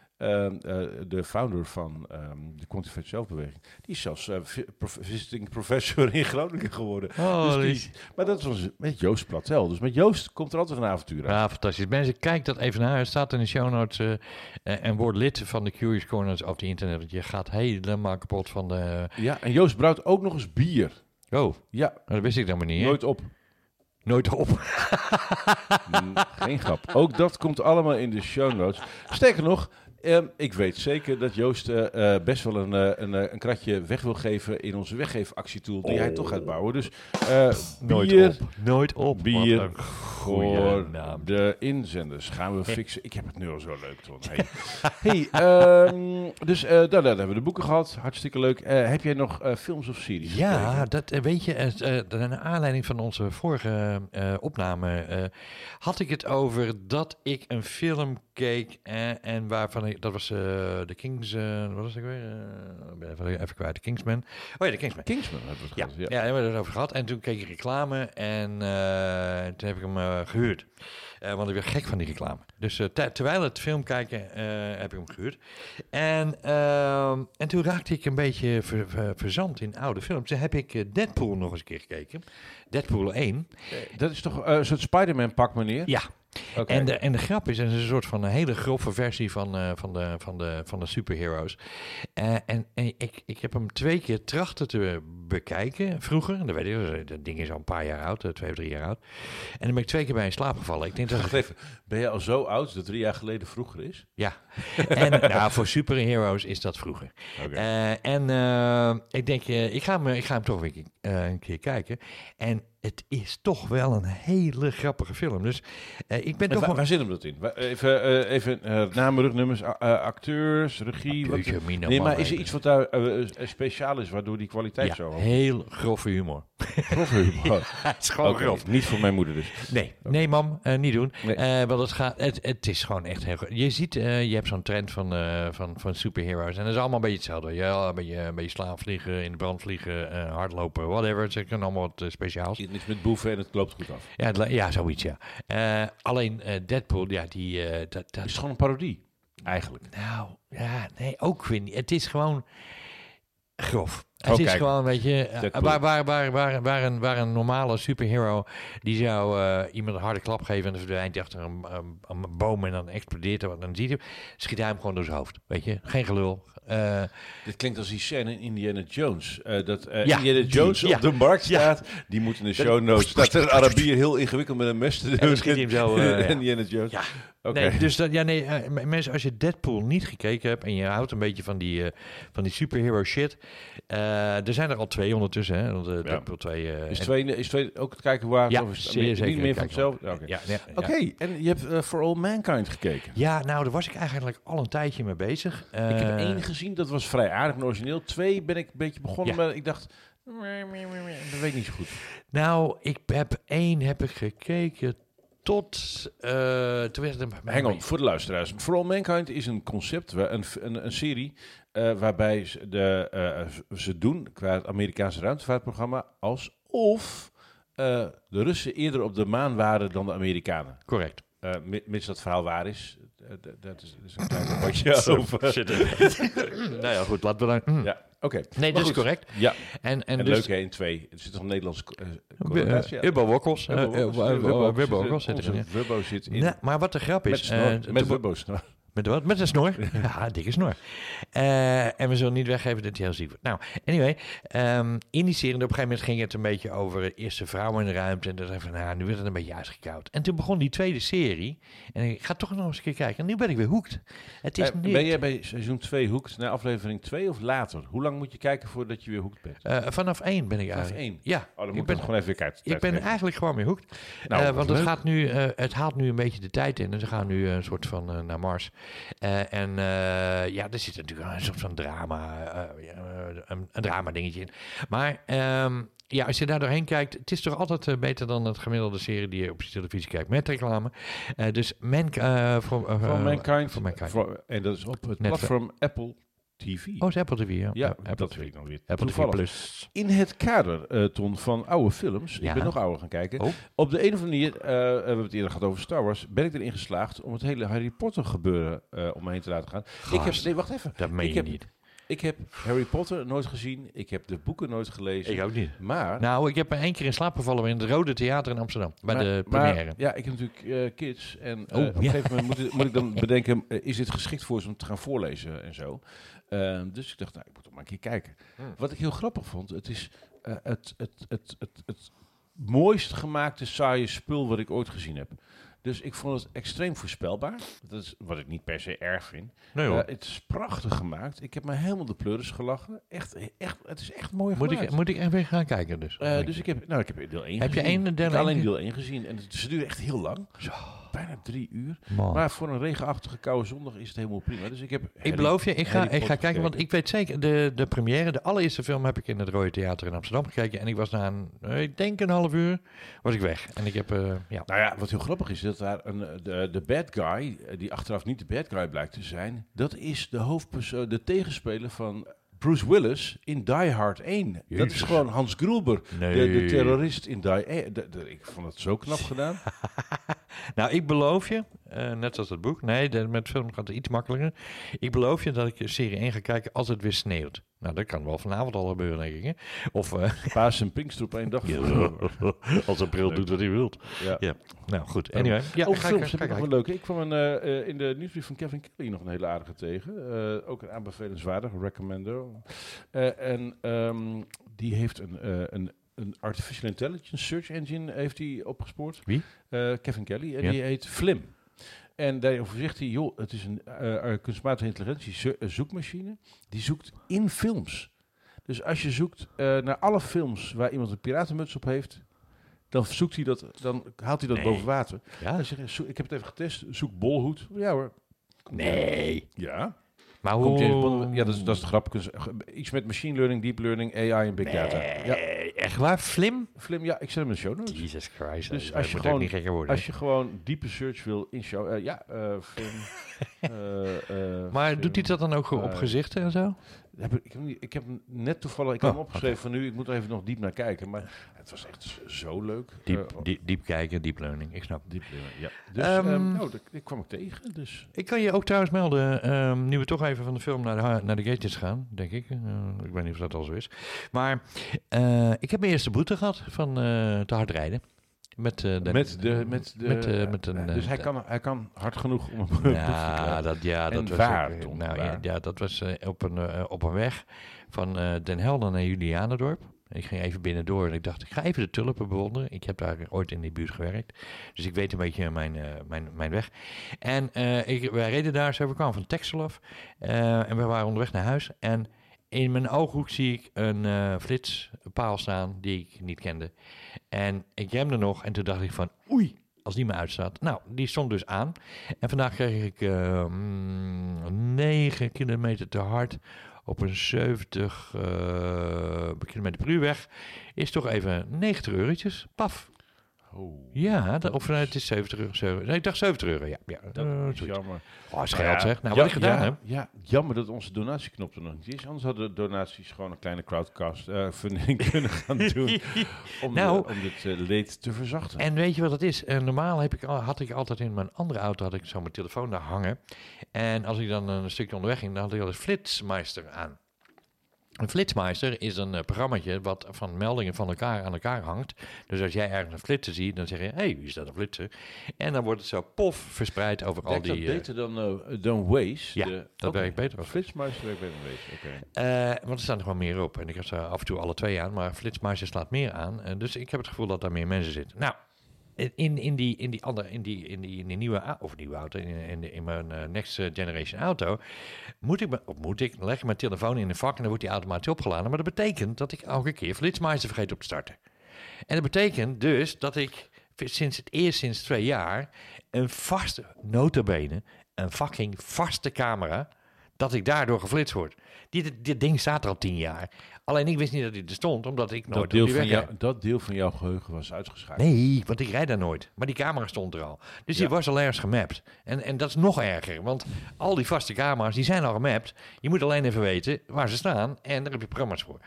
de founder van ehm, de Quantified Self-beweging, die is zelfs eh, prof- visiting professor in Groningen geworden. Oh, Dus die- maar dat was met Joost Platel. Dus met Joost komt er altijd een avontuur uit. Ja, fantastisch. Mensen, kijk dat even naar. Het staat in de show notes. eh, eh, en word lid van de Curious Corners of the Internet. Want je gaat helemaal kapot van de... Ja, en Joost brouwt ook nog eens bier. Oh, Ja, dat wist ik dan maar niet. hè? nooit op. Nooit op. Mm, Geen grap. Ook dat komt allemaal in de show notes. Sterker nog, ehm, ik weet zeker dat Joost eh, eh, best wel een, eh, een, een kratje weg wil geven in onze weggeefactietool die hij toch gaat bouwen. Dus Nooit bier op. Nooit op. bier voor naam. de inzenders gaan we fixen. Ik heb het nu al zo leuk, Ton. Hey, hey ehm, dus eh daar, daar hebben we de boeken gehad. Hartstikke leuk. Heb jij nog films of series? Ja, gekeken? dat weet je, naar aanleiding van onze vorige opname had ik het over dat ik een film keek en, en waarvan ik, dat was eh de Kings, eh, wat was ik weer? Eh, ben even, even kwijt, de Kingsman. Oh ja, de Kingsman. Kingsman hebben we het Ja, ja. daar hebben we het over gehad. En toen keek ik reclame en toen heb ik hem eh, gehuurd. Eh, want ik ben gek van die reclame. Dus ter- terwijl het film kijken heb ik hem gehuurd. En, ehm, en toen raakte ik een beetje ver, ver- verzand in oude films. Toen heb ik Deadpool nog eens een keer gekeken. Deadpool 1. Eh, Dat is toch een soort Spider-Man pak, meneer? Ja, En, de, en de grap is, het is een soort van een hele grove versie van, eh, van, de, van, de, van de superheroes. Eh, en en ik, ik heb hem twee keer trachten te bekijken vroeger. Dat weet ik, dat ding is al een paar jaar oud, eh, twee of drie jaar oud. En dan ben ik twee keer bij in slaap gevallen. Ik denk dat Wacht even, ben je al zo oud dat drie jaar geleden vroeger is? Ja, en nou, voor superheroes is dat vroeger. En ik denk, ik, ga hem, ik ga hem toch weer een keer kijken. En het is toch wel een hele grappige film. Dus eh, ik ben En toch waar, wel... waar zit hem dat in? Even, eh, even eh, namen, rugnummers, acteurs, regie. wat- nee, maar is er iets wat daar speciaal is, waardoor die kwaliteit Ja, zo hoog heel grove humor. Grof humor. Het is gewoon Oké, Niet voor mijn moeder dus. Nee, nee mam, niet doen. Nee. Want het, gaat, het, het is gewoon echt heel. Je ziet, je hebt zo'n trend van, van, van superheroes. En dat is allemaal een beetje hetzelfde. Ja, een beetje, een beetje slaan vliegen, in de brand vliegen, hardlopen, whatever. Ze kunnen allemaal wat speciaals. Iets met boeven en het loopt goed af. Ja, het ja zoiets, ja. Eh, alleen eh, Deadpool, ja, die... eh, dat, is gewoon een parodie, eigenlijk. nou, ja, nee, ook weer niet. Het is gewoon grof. Het Oh, is kijk. gewoon, weet je, eh, Deadpool. waar, waar, waar, waar, waar, een, waar een normale superhero, die zou eh, iemand een harde klap geven en dan verdwijnt hij achter een, een, een boom en dan explodeert er wat. Dan ziet hij, schiet hij hem gewoon door zijn hoofd, weet je. Geen gelul. Eh, Dit klinkt als die scène in Indiana Jones. eh, dat eh, Ja, Indiana die- Jones ja. op de markt Ja. staat. Die moet in de show notes. Dat er een Arabier heel ingewikkeld met een mes te doen. schiet hij hem zo, eh, ja. Indiana Jones. Ja. Nee, dus dat, ja, nee, eh, mensen, als je Deadpool niet gekeken hebt en je houdt een beetje van die, eh, van die superhero shit. eh, er zijn er al twee ondertussen, hè? Want, Deadpool 2. eh, Is twee, is twee ook het kijken waard? Ja, of is zeer meer- zeker Niet meer van hetzelfde? Oké, Ja, ja, ja. Oké, en je hebt For All Mankind gekeken. Ja, nou, daar was ik eigenlijk al een tijdje mee bezig. ik heb één gezien, dat was vrij aardig en origineel. Twee ben ik een beetje begonnen, Ja. maar ik dacht... Dat weet ik niet zo goed. Nou, ik heb één heb ik gekeken tot... eh toen werd het een... Hang on, voor de luisteraars. For All Mankind is een concept, een, een, een serie, eh, waarbij ze, de, eh, ze doen, qua het Amerikaanse ruimtevaartprogramma, alsof de Russen eerder op de maan waren dan de Amerikanen. Correct. Eh, mi- mits dat verhaal waar is. Eh, dat is, is een klein rapportje over. nou ja, goed, laten we dan... Ja, oké. Nee, Maar dat is correct. Ja, En, en, en, dus... leuk hè, in twee. Er zit nog een Nederlandse uh, Uh, Ubbo Wokkels. eh, Wubbo eh, Wokkels. eh, Wubbo Wokkels zit Onze erin. Wubbo zit in. Maar wat de grap is... eh, met snor. Met wat? Met een snor. ja, dikke snor. Eh, en we zullen niet weggeven dat hij heel ziek wordt. Nou, anyway. ehm, in die serie, op een gegeven moment ging het een beetje over eerste vrouw in de ruimte. En ik van, nou, nu werd het een beetje uitgekoud. En toen begon die tweede serie. En ik ga toch nog eens een keer kijken. En nu ben ik weer hoekt. Het is Eh, ben jij bij seizoen 2 hoekt naar aflevering 2 of later? Hoe lang moet je kijken voordat je weer hoekt bent? Eh, vanaf één ben ik Vanaf eigenlijk. één? Ja, Oh, dan ik ben, gewoon even weer kijken. ik ben eigenlijk gewoon weer hoekt. Nou, want het, gaat nu, het haalt nu een beetje de tijd in. En ze gaan nu een soort van naar Mars. Eh, en eh, ja, er zit natuurlijk een soort van drama, eh, een, een drama dingetje in. Maar ehm, ja, als je daar doorheen kijkt, het is toch altijd beter dan het gemiddelde serie die je op je televisie kijkt met reclame. Dus man, Van eh, Mankind. en dat is op het Netflix. platform Apple TV. Oh, is Apple TV, ja. ja, Apple dat TV. weet ik nog weer. Apple TV. Plus. In het kader, eh, Ton, van oude films, Ja. ik ben nog ouder gaan kijken. Oh. Op de een of andere manier, eh, we hebben het eerder gehad over Star Wars, ben ik erin geslaagd om het hele Harry Potter gebeuren eh, om me heen te laten gaan. Ik heb, nee, wacht even. Dat meen ik je heb, niet. Ik heb Harry Potter nooit gezien, ik heb de boeken nooit gelezen. Ik ook niet. Maar, Nou, ik heb er één keer in slaap gevallen in het Rode Theater in Amsterdam. Bij maar- de maar- première. ja, ik heb natuurlijk eh, kids en Oh, op een ja. gegeven moment moet, moet ik dan bedenken, is dit geschikt voor ze om te gaan voorlezen en zo. Ehm, dus ik dacht, nou, ik moet toch maar een keer kijken. Hmm. Wat ik heel grappig vond, het is eh, het, het, het, het, het mooist gemaakte saaie spul wat ik ooit gezien heb. Dus ik vond het extreem voorspelbaar. Dat is wat ik niet per se erg vind. Nee Eh, het is prachtig gemaakt. Ik heb me helemaal de pleuris gelachen. Echt, echt, het is echt mooi moet, gemaakt. ik, moet ik even gaan kijken dus? Eh, dus ik heb, nou, ik heb deel 1 Heb je één deel Ik heb alleen deel 1 gezien. En het, ze duren echt heel lang. Zo. Bijna drie uur. Man. Maar voor een regenachtige koude zondag is het helemaal prima. Dus ik heb Ik beloof je, ik ga, ik ga kijken, want ik weet zeker, de, de première, de allereerste film heb ik in het Rode Theater in Amsterdam gekeken. En ik was na een, eh, ik denk een half uur, was ik weg. En ik heb, eh, ja, Nou ja, wat heel grappig is, dat daar een, eh, de, de bad guy, die achteraf niet de bad guy blijkt te zijn, dat is de hoofdpersoon, de tegenspeler van Bruce Willis in Die Hard 1. Dat is gewoon Hans Gruber, de, de terrorist in Die de- de- Ik vond het zo knap gedaan. Nou, ik beloof je, eh, net zoals het boek, nee, de, met film gaat het iets makkelijker. Ik beloof je dat ik serie 1 ga kijken als het weer sneeuwt. Nou, dat kan wel vanavond al gebeuren, denk ik. Hè? Of eh, Paas en Pinkster op één dag. als april doet wat hij wilt. Ja. Ja, nou goed. Anyway, ja, ga films ik, heb ik nog een leuke. Ik kwam een, eh, eh, in de nieuwsbrief van Kevin Kelly nog een hele aardige tegen. Ook een aanbevelenswaardig, recommender. En ehm, die heeft een, een, een artificial intelligence search engine heeft hij opgespoord. Wie? Kevin Kelly. En Ja. die heet Flim. En daarover zegt hij, joh, het is een eh, kunstmatige intelligentie eh, zoekmachine. Die zoekt in films. Dus als je zoekt naar alle films waar iemand een piratenmuts op heeft, dan zoekt hij dat, dan haalt hij dat Nee. boven water. Ja? Dan zeg je, ik heb het even getest, zoek bolhoed. Ja hoor. Nee. Ja. Maar hoe... Ja, dat is, dat is de grap. Iets met machine learning, deep learning, AI en big data. Ja, echt waar? Flim? Flim, ja, ik zet hem in de show notes. Jesus Christ. Dus dat als je gewoon- ook niet gekker worden. Als je gewoon diepe search wil in show... eh, ja, eh Flim. eh, eh, maar Flim. doet hij dat dan ook op gezichten en zo? Heb ik, ik, heb ik net toevallig... Ik heb Oh, hem opgeschreven van nu. Ik moet er even nog diep naar kijken. Maar het was echt zo leuk. Diep, Eh, diep, diep kijken, deep learning. Ik snap. diep learning, ja. Dus, Ehm, ehm, nou, dat, dat kwam ik tegen. Dus Ik kan je ook trouwens melden, ehm, nu we toch even van de film naar de, naar de gates gaan, denk ik. Eh, ik weet niet of dat al zo is. Maar eh, ik heb mijn eerste boete gehad van te hard rijden. Met, eh, de, met de... Met de met, eh, met een, dus eh, hij, kan, hij kan hard genoeg om een Ja, dat, ja, dat was ook, eh, Tom, nou, ja, ja, dat was eh, op, een, eh, op een weg van eh, Den Helder naar Julianendorp. Ik ging even binnendoor en ik dacht, ik ga even de tulpen bewonderen. Ik heb daar ooit in die buurt gewerkt. Dus ik weet een beetje mijn, eh, mijn, mijn weg. En eh, ik, wij reden daar zo, we kwamen van Texel af. eh, en we waren onderweg naar huis. En in mijn ooghoek zie ik een eh, flitspaal staan die ik niet kende. En ik remde nog en toen dacht ik van, oei, als die me uitstaat. Nou, die stond dus aan. En vandaag kreeg ik eh, mm, 9 kilometer te hard op een 70 eh kilometer per uur weg. Is toch even 90 eurotjes. Paf. Oh, Ja, dat, of eh, het is 70 euro. zeven- Nee, ik dacht 70 euro. Ja, ja dat is jammer. Oh, is geld ja, zeg. Nou, ja, wat ik gedaan ja, heb. Ja, jammer dat onze donatieknop er nog niet is. Anders hadden de donaties gewoon een kleine crowdcast funding kunnen gaan doen. Om, Nou. de- om dit eh, leed te verzachten. En weet je wat het is? En normaal heb ik, had ik altijd in mijn andere auto had ik zo mijn telefoon daar hangen. En als ik dan een stukje onderweg ging, dan had ik al een flitsmeister aan. Een flitsmeister is een uh, programmaatje wat van meldingen van elkaar aan elkaar hangt. Dus als jij ergens een flitser ziet, dan zeg je, hé, hey, wie is dat een flitser? En dan wordt het zo pof verspreid over al die... dat eh, beter dan, eh, dan Waze? Ja, De- dat werkt beter als Flitsmeister werkt beter dan Waze, oké. Eh, want er staan er gewoon meer op. En ik heb ze af en toe alle twee aan. Maar Flitsmeister slaat meer aan. Dus ik heb het gevoel dat daar meer mensen zitten. Nou, in, in, die, in, die, andere, in, die, in, die, nieuwe, of nieuwe auto, in, in, mijn eh, next generation auto, moet ik, moet ik, leg ik mijn telefoon in een vak en dan wordt die automatisch opgeladen. Maar dat betekent dat ik elke keer Flitsmeister vergeet op te starten. En dat betekent dus dat ik sinds het eerst sinds twee jaar een vaste, notabene, een fucking vaste camera, dat ik daardoor geflitst word. Dit, dit ding staat er al tien jaar. Alleen ik wist niet dat hij er stond, omdat ik nooit Dat deel, van jou, dat deel van jouw geheugen was uitgeschakeld. Nee, want ik rijd daar nooit. Maar die camera stond er al. Dus die Ja. was al ergens gemapt. En, en dat is nog erger, want al die vaste camera's, die zijn al gemapt. Je moet alleen even weten waar ze staan en daar heb je programma's voor.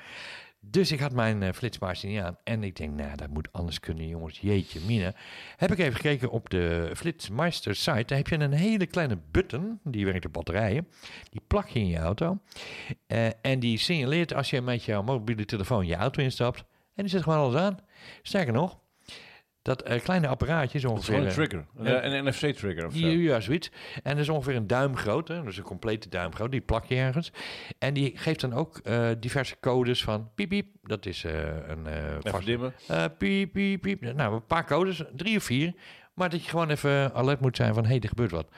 Dus ik had mijn uh, niet aan. En ik denk, nou, dat moet anders kunnen, jongens. Jeetje, mine. Heb ik even gekeken op de Flitsmeister site. Daar heb je een hele kleine button, die werkt op batterijen. Die plak je in je auto. Eh, en die signaleert als je met jouw mobiele telefoon je auto instapt. En die zet gewoon alles aan. Sterker nog, dat eh, kleine apparaatje is Dat is ongeveer... een eh, trigger. Een, ja. een NFC-trigger of zo. ja, zoiets. En dat is ongeveer een duim groot, hè? dus een complete duim groot. Die plak je ergens. En die geeft dan ook eh, diverse codes van piep, piep. Dat is eh, een... eh Even vast- dimmen. eh, piep, piep, piep. Nou, een paar codes, drie of vier. Maar dat je gewoon even alert moet zijn van, hé, hey, er gebeurt wat.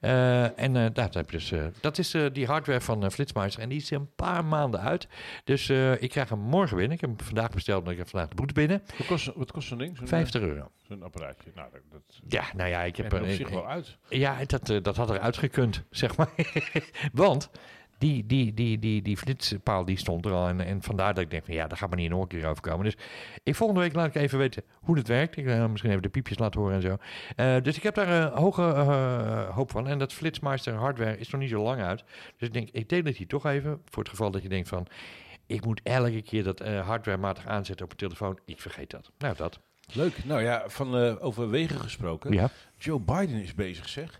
Eh, en eh, dat, heb je dus, eh, dat is die hardware van Flitsmeister. En die is een paar maanden uit. Dus ik krijg hem morgen binnen. Ik heb hem vandaag besteld, maar ik heb vandaag de boete binnen. Wat kost, wat kost zo'n ding? Zo'n, 50 euro. Zo'n apparaatje. Nou, dat, dat Ja, nou ja, ik heb... er op eh, zich wel uit. Ja, dat, dat had eruit gekund, zeg maar. Want die, die, die, die, die flitspaal die stond er al. En, en vandaar dat ik denk van ja, daar gaat maar niet nog een keer overkomen. Dus ik, volgende week laat ik even weten hoe het werkt. Ik ga misschien even de piepjes laten horen en zo. Eh, dus ik heb daar een hoge eh, hoop van. En dat Flitsmeister hardware is nog niet zo lang uit. Dus ik denk, ik deel het hier toch even. Voor het geval dat je denkt van... Ik moet elke keer dat eh hardwarematig aanzetten op een telefoon. Ik vergeet dat. Nou, dat. Leuk. Nou ja, van eh, over wegen gesproken. Ja. Joe Biden is bezig, zeg.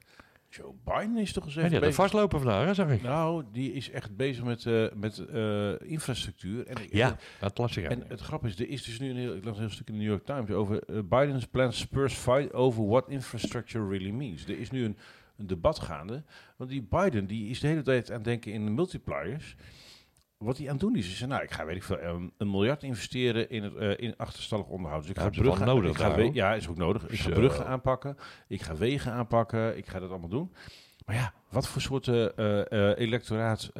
Joe Biden is toch eens En even er bezig. vastlopen vandaag, hè, zag ik. Nou, die is echt bezig met, eh, met eh, infrastructuur. En, Ja, dat las ik En het grap is, er is dus nu een heel, ik las een heel stuk in de New York Times over eh, Biden's plans spurs fight over what infrastructure really means. Er is nu een, een debat gaande, want die Biden die is de hele tijd aan het denken in multipliers. Wat hij aan het doen is, is nou, ik ga weet ik veel, een, een miljard investeren in het eh, in achterstallig onderhoud. Dus ik Ja, ga bruggen, nodig ik ga we- ja, is ook nodig. Ik ga bruggen aanpakken, ik ga wegen aanpakken, ik ga dat allemaal doen. Maar ja, wat voor soorten eh, eh, electoraat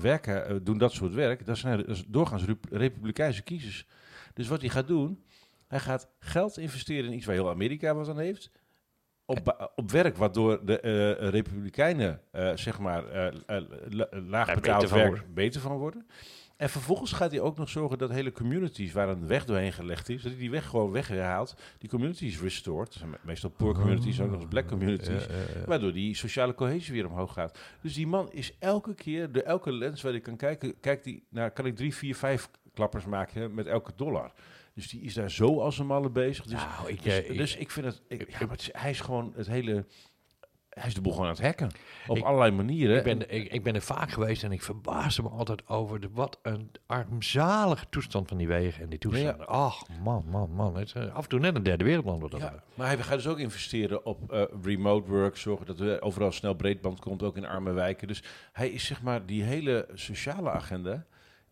werken, doen dat soort werk? Dat zijn, dat is doorgaans rep- republikeinse kiezers. Dus wat hij gaat doen, Hij gaat geld investeren in iets waar heel Amerika wat aan heeft. Op, ba- op werk waardoor de eh, Republikeinen, eh, zeg maar, eh, eh, la- laag betaald beter van werk worden. beter van worden. En vervolgens gaat hij ook nog zorgen dat hele communities waar een weg doorheen gelegd is, dat hij die weg gewoon weghaalt. Die communities restored. Meestal poor communities, ook nog eens black communities. Waardoor die sociale cohesie weer omhoog gaat. Dus die man is elke keer, door elke lens waar hij kan kijken, kijkt hij naar, kan ik drie, vier, vijf klappers maken met elke dollar. Dus die is daar zo als een malle bezig. Dus, Nou, ik, dus, eh, ik- dus ik vind het, ik, ja, maar het is- hij is gewoon het hele, hij is de boel gewoon aan het hacken. Op Ik- allerlei manieren. Ik ben, ik, ik ben er vaak geweest en ik verbaasde me altijd over de, wat een armzalige toestand van die wegen en die toestanden. Ach, man, man, man. Het is eh, af en toe net een derde wereldland wat dat Ja, maar hij gaat dus ook investeren op eh, remote work, zorgen dat er overal snel breedband komt, ook in arme wijken. Dus hij is zeg maar die hele sociale agenda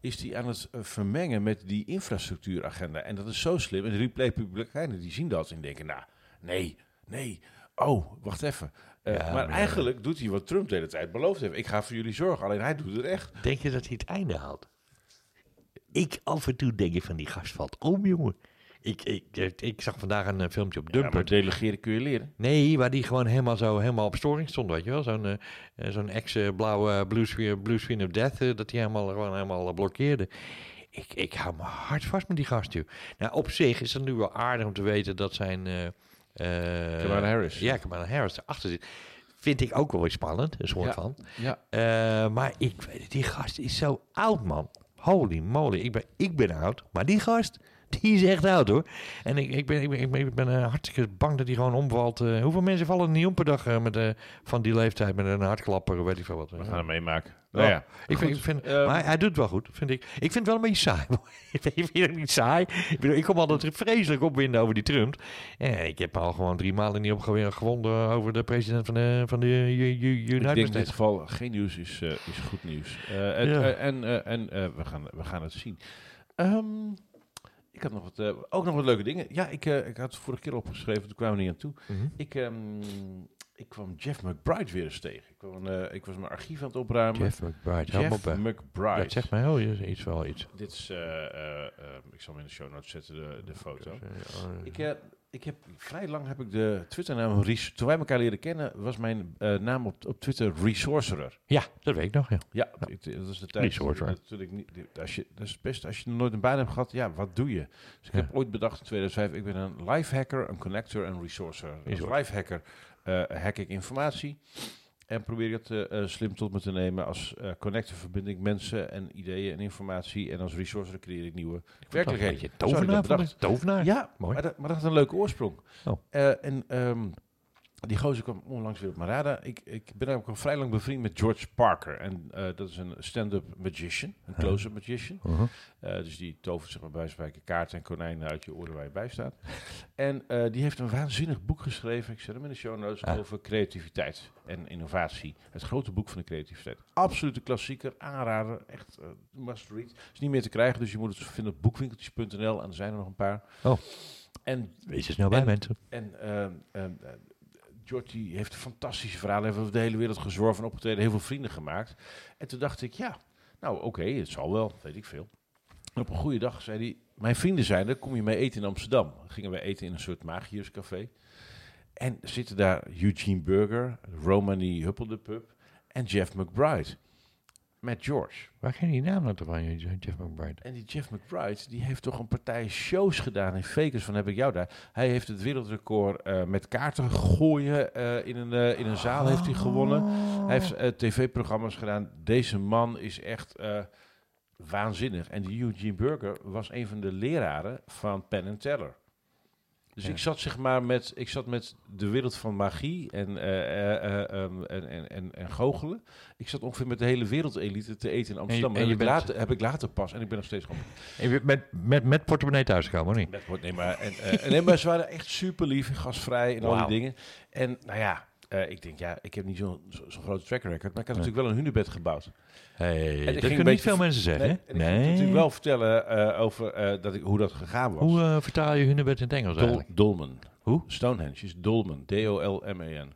is die aan het eh, vermengen met die infrastructuuragenda. En dat is zo slim. En de Republikeinen die zien dat en denken, nou, nee, nee, oh, wacht even. Eh, Ja, maar maar- eigenlijk doet hij wat Trump de hele tijd beloofd heeft. Ik ga voor jullie zorgen, alleen hij doet het echt. Denk je dat hij het einde haalt? Ik af en toe denk ik van die gast valt om, jongen. Ik, ik, ik, zag vandaag een eh, filmpje op Ja, Dumper. maar delegeren kun je leren. Nee, waar die gewoon helemaal zo helemaal op storing stond, weet je wel. Zo'n eh, eh, zo'n ex-blauwe blue, blue screen of death, dat die helemaal, gewoon helemaal blokkeerde. Ik, ik hou me hard vast met die gast, joh. Nou, op zich is het nu wel aardig om te weten dat zijn... eh, Kamala Harris. Ja, Kamala Harris erachter zit. Vind ik ook wel weer spannend, een soort Ja. van. Ja. Maar ik weet het, die gast is zo oud, man. Holy moly, ik ben, ik ben oud, maar die gast, die is echt oud, hoor. En ik, ik ben, ik ben, ik ben, ik ben eh, hartstikke bang dat hij gewoon omvalt. Eh, hoeveel mensen vallen er niet om per dag eh, met, van die leeftijd met een hartklapper, weet ik veel wat. We gaan hem meemaken. Nou ja, Ik vind, ik vind, maar hij, doet het wel goed, vind ik. Ik vind het wel een beetje saai. ik vind het niet saai. Ik, bedoel, ik kom altijd vreselijk opwinden over die Trump. En ik heb al gewoon drie maanden niet opgewonden over de president van de, van de U- U- U- Ik United denk in dit geval geen nieuws is, is goed nieuws. En Ja. en, en we, gaan, we gaan het zien. Ehm, ik had nog wat, eh, ook nog wat leuke dingen. Ja, ik, eh, ik had het vorige keer opgeschreven, toen kwamen we niet aan toe. Mhm. Ik, ehm, ik kwam Jeff McBride weer eens tegen. Ik, kwam, eh, ik was mijn archief aan het opruimen. Jeff McBride, Jeff. McBride. Dat zegt mij heel iets wel iets. Dit is, ik zal hem in de show notes zetten, de, de foto. Oh, Ik, ik heb vrij lang heb ik de Twitternaam Toen wij elkaar leren kennen, was mijn eh, naam op, op Twitter Resourcerer. Ja, dat weet ik nog, ja. Ja, ik- dat is de tijd. Resourcerer. dat- ik niet, als je, dat is het beste. Als je nooit een baan hebt gehad, ja, wat doe je? Dus ik Ja. heb ooit bedacht in 2005, ik ben een lifehacker, een connector en resourcer. Als Resourcer. lifehacker eh hack ik informatie en probeer het eh, eh, slim tot me te nemen. Als eh, connector verbind ik mensen en ideeën en informatie. En als resourcer creëer ik nieuwe werkelijkheden. Een ik tovenaar dat bedacht. tovenaar. Ja, Mooi. Maar, dat, maar dat had een leuke oorsprong. Oh. En ehm, die gozer kwam onlangs weer op mijn radar. Ik, ik ben ook al vrij lang bevriend met George Parker. En eh, dat is een stand-up magician, een close-up magician. Uh-huh. Eh, dus die tovert zeg maar bij spreken kaarten en konijnen uit je oren waar je bij staat. En eh, die heeft een waanzinnig boek geschreven. Ik zet hem in de show notes Ah. over creativiteit en innovatie. Het grote boek van de creativiteit. Absolute klassieker, aanrader, echt must read. Is niet meer te krijgen, dus je moet het vinden op boekwinkeltjes.nl en er zijn er nog een paar. Oh. En Wees er snel bij, En- mensen. en ehm, ehm, eh, George heeft een fantastische verhalen, heeft over de hele wereld gezworven en opgetreden, heel veel vrienden gemaakt. En toen dacht ik, ja, nou oké, het zal wel, weet ik veel. En op een goede dag zei hij, mijn vrienden zijn er, kom je mee eten in Amsterdam? Gingen wij eten in een soort magierscafé. En zitten daar Eugene Burger, Romani Huppeldepup en Jeff McBride. Met George. Waar je die naam nou toch van, Jeff McBride? En die Jeff McBride, die heeft toch een partij shows gedaan in Fakers van heb ik jou daar. Hij heeft het wereldrecord eh, met kaarten gooien eh, in, een, eh, in een zaal heeft hij gewonnen. Hij heeft tv-programma's gedaan. Deze man is echt waanzinnig. En die Eugene Burger was een van de leraren van Penn Teller. Dus Ja. ik zat zeg maar met, ik zat met de wereld van magie en, eh, eh, eh, ehm, en, en, en, en goochelen. Ik zat ongeveer met de hele wereldelite te eten in Amsterdam. en En, je heb, ik bent- later, heb ik later pas. En ik ben nog steeds gewoon En je bent met, met, met portemonnee thuisgekomen, of niet? met. Nee, maar, en, nee, maar ze waren echt super lief en gastvrij en al Wauw. die dingen. En nou ja, eh, ik denk, ja, ik heb niet zo'n zo, grote track record. Maar ik had Nee. natuurlijk wel een hunebed gebouwd. Hey, dat kunnen niet veel mensen zeggen, Nee, hè? ik ging natuurlijk wel vertellen eh, over eh, dat ik, hoe dat gegaan was. Hoe vertaal je hunebed in het Engels Dol- eigenlijk? Dolmen. Hoe? Stonehenge is Dolmen. D-O-L-M-E-N.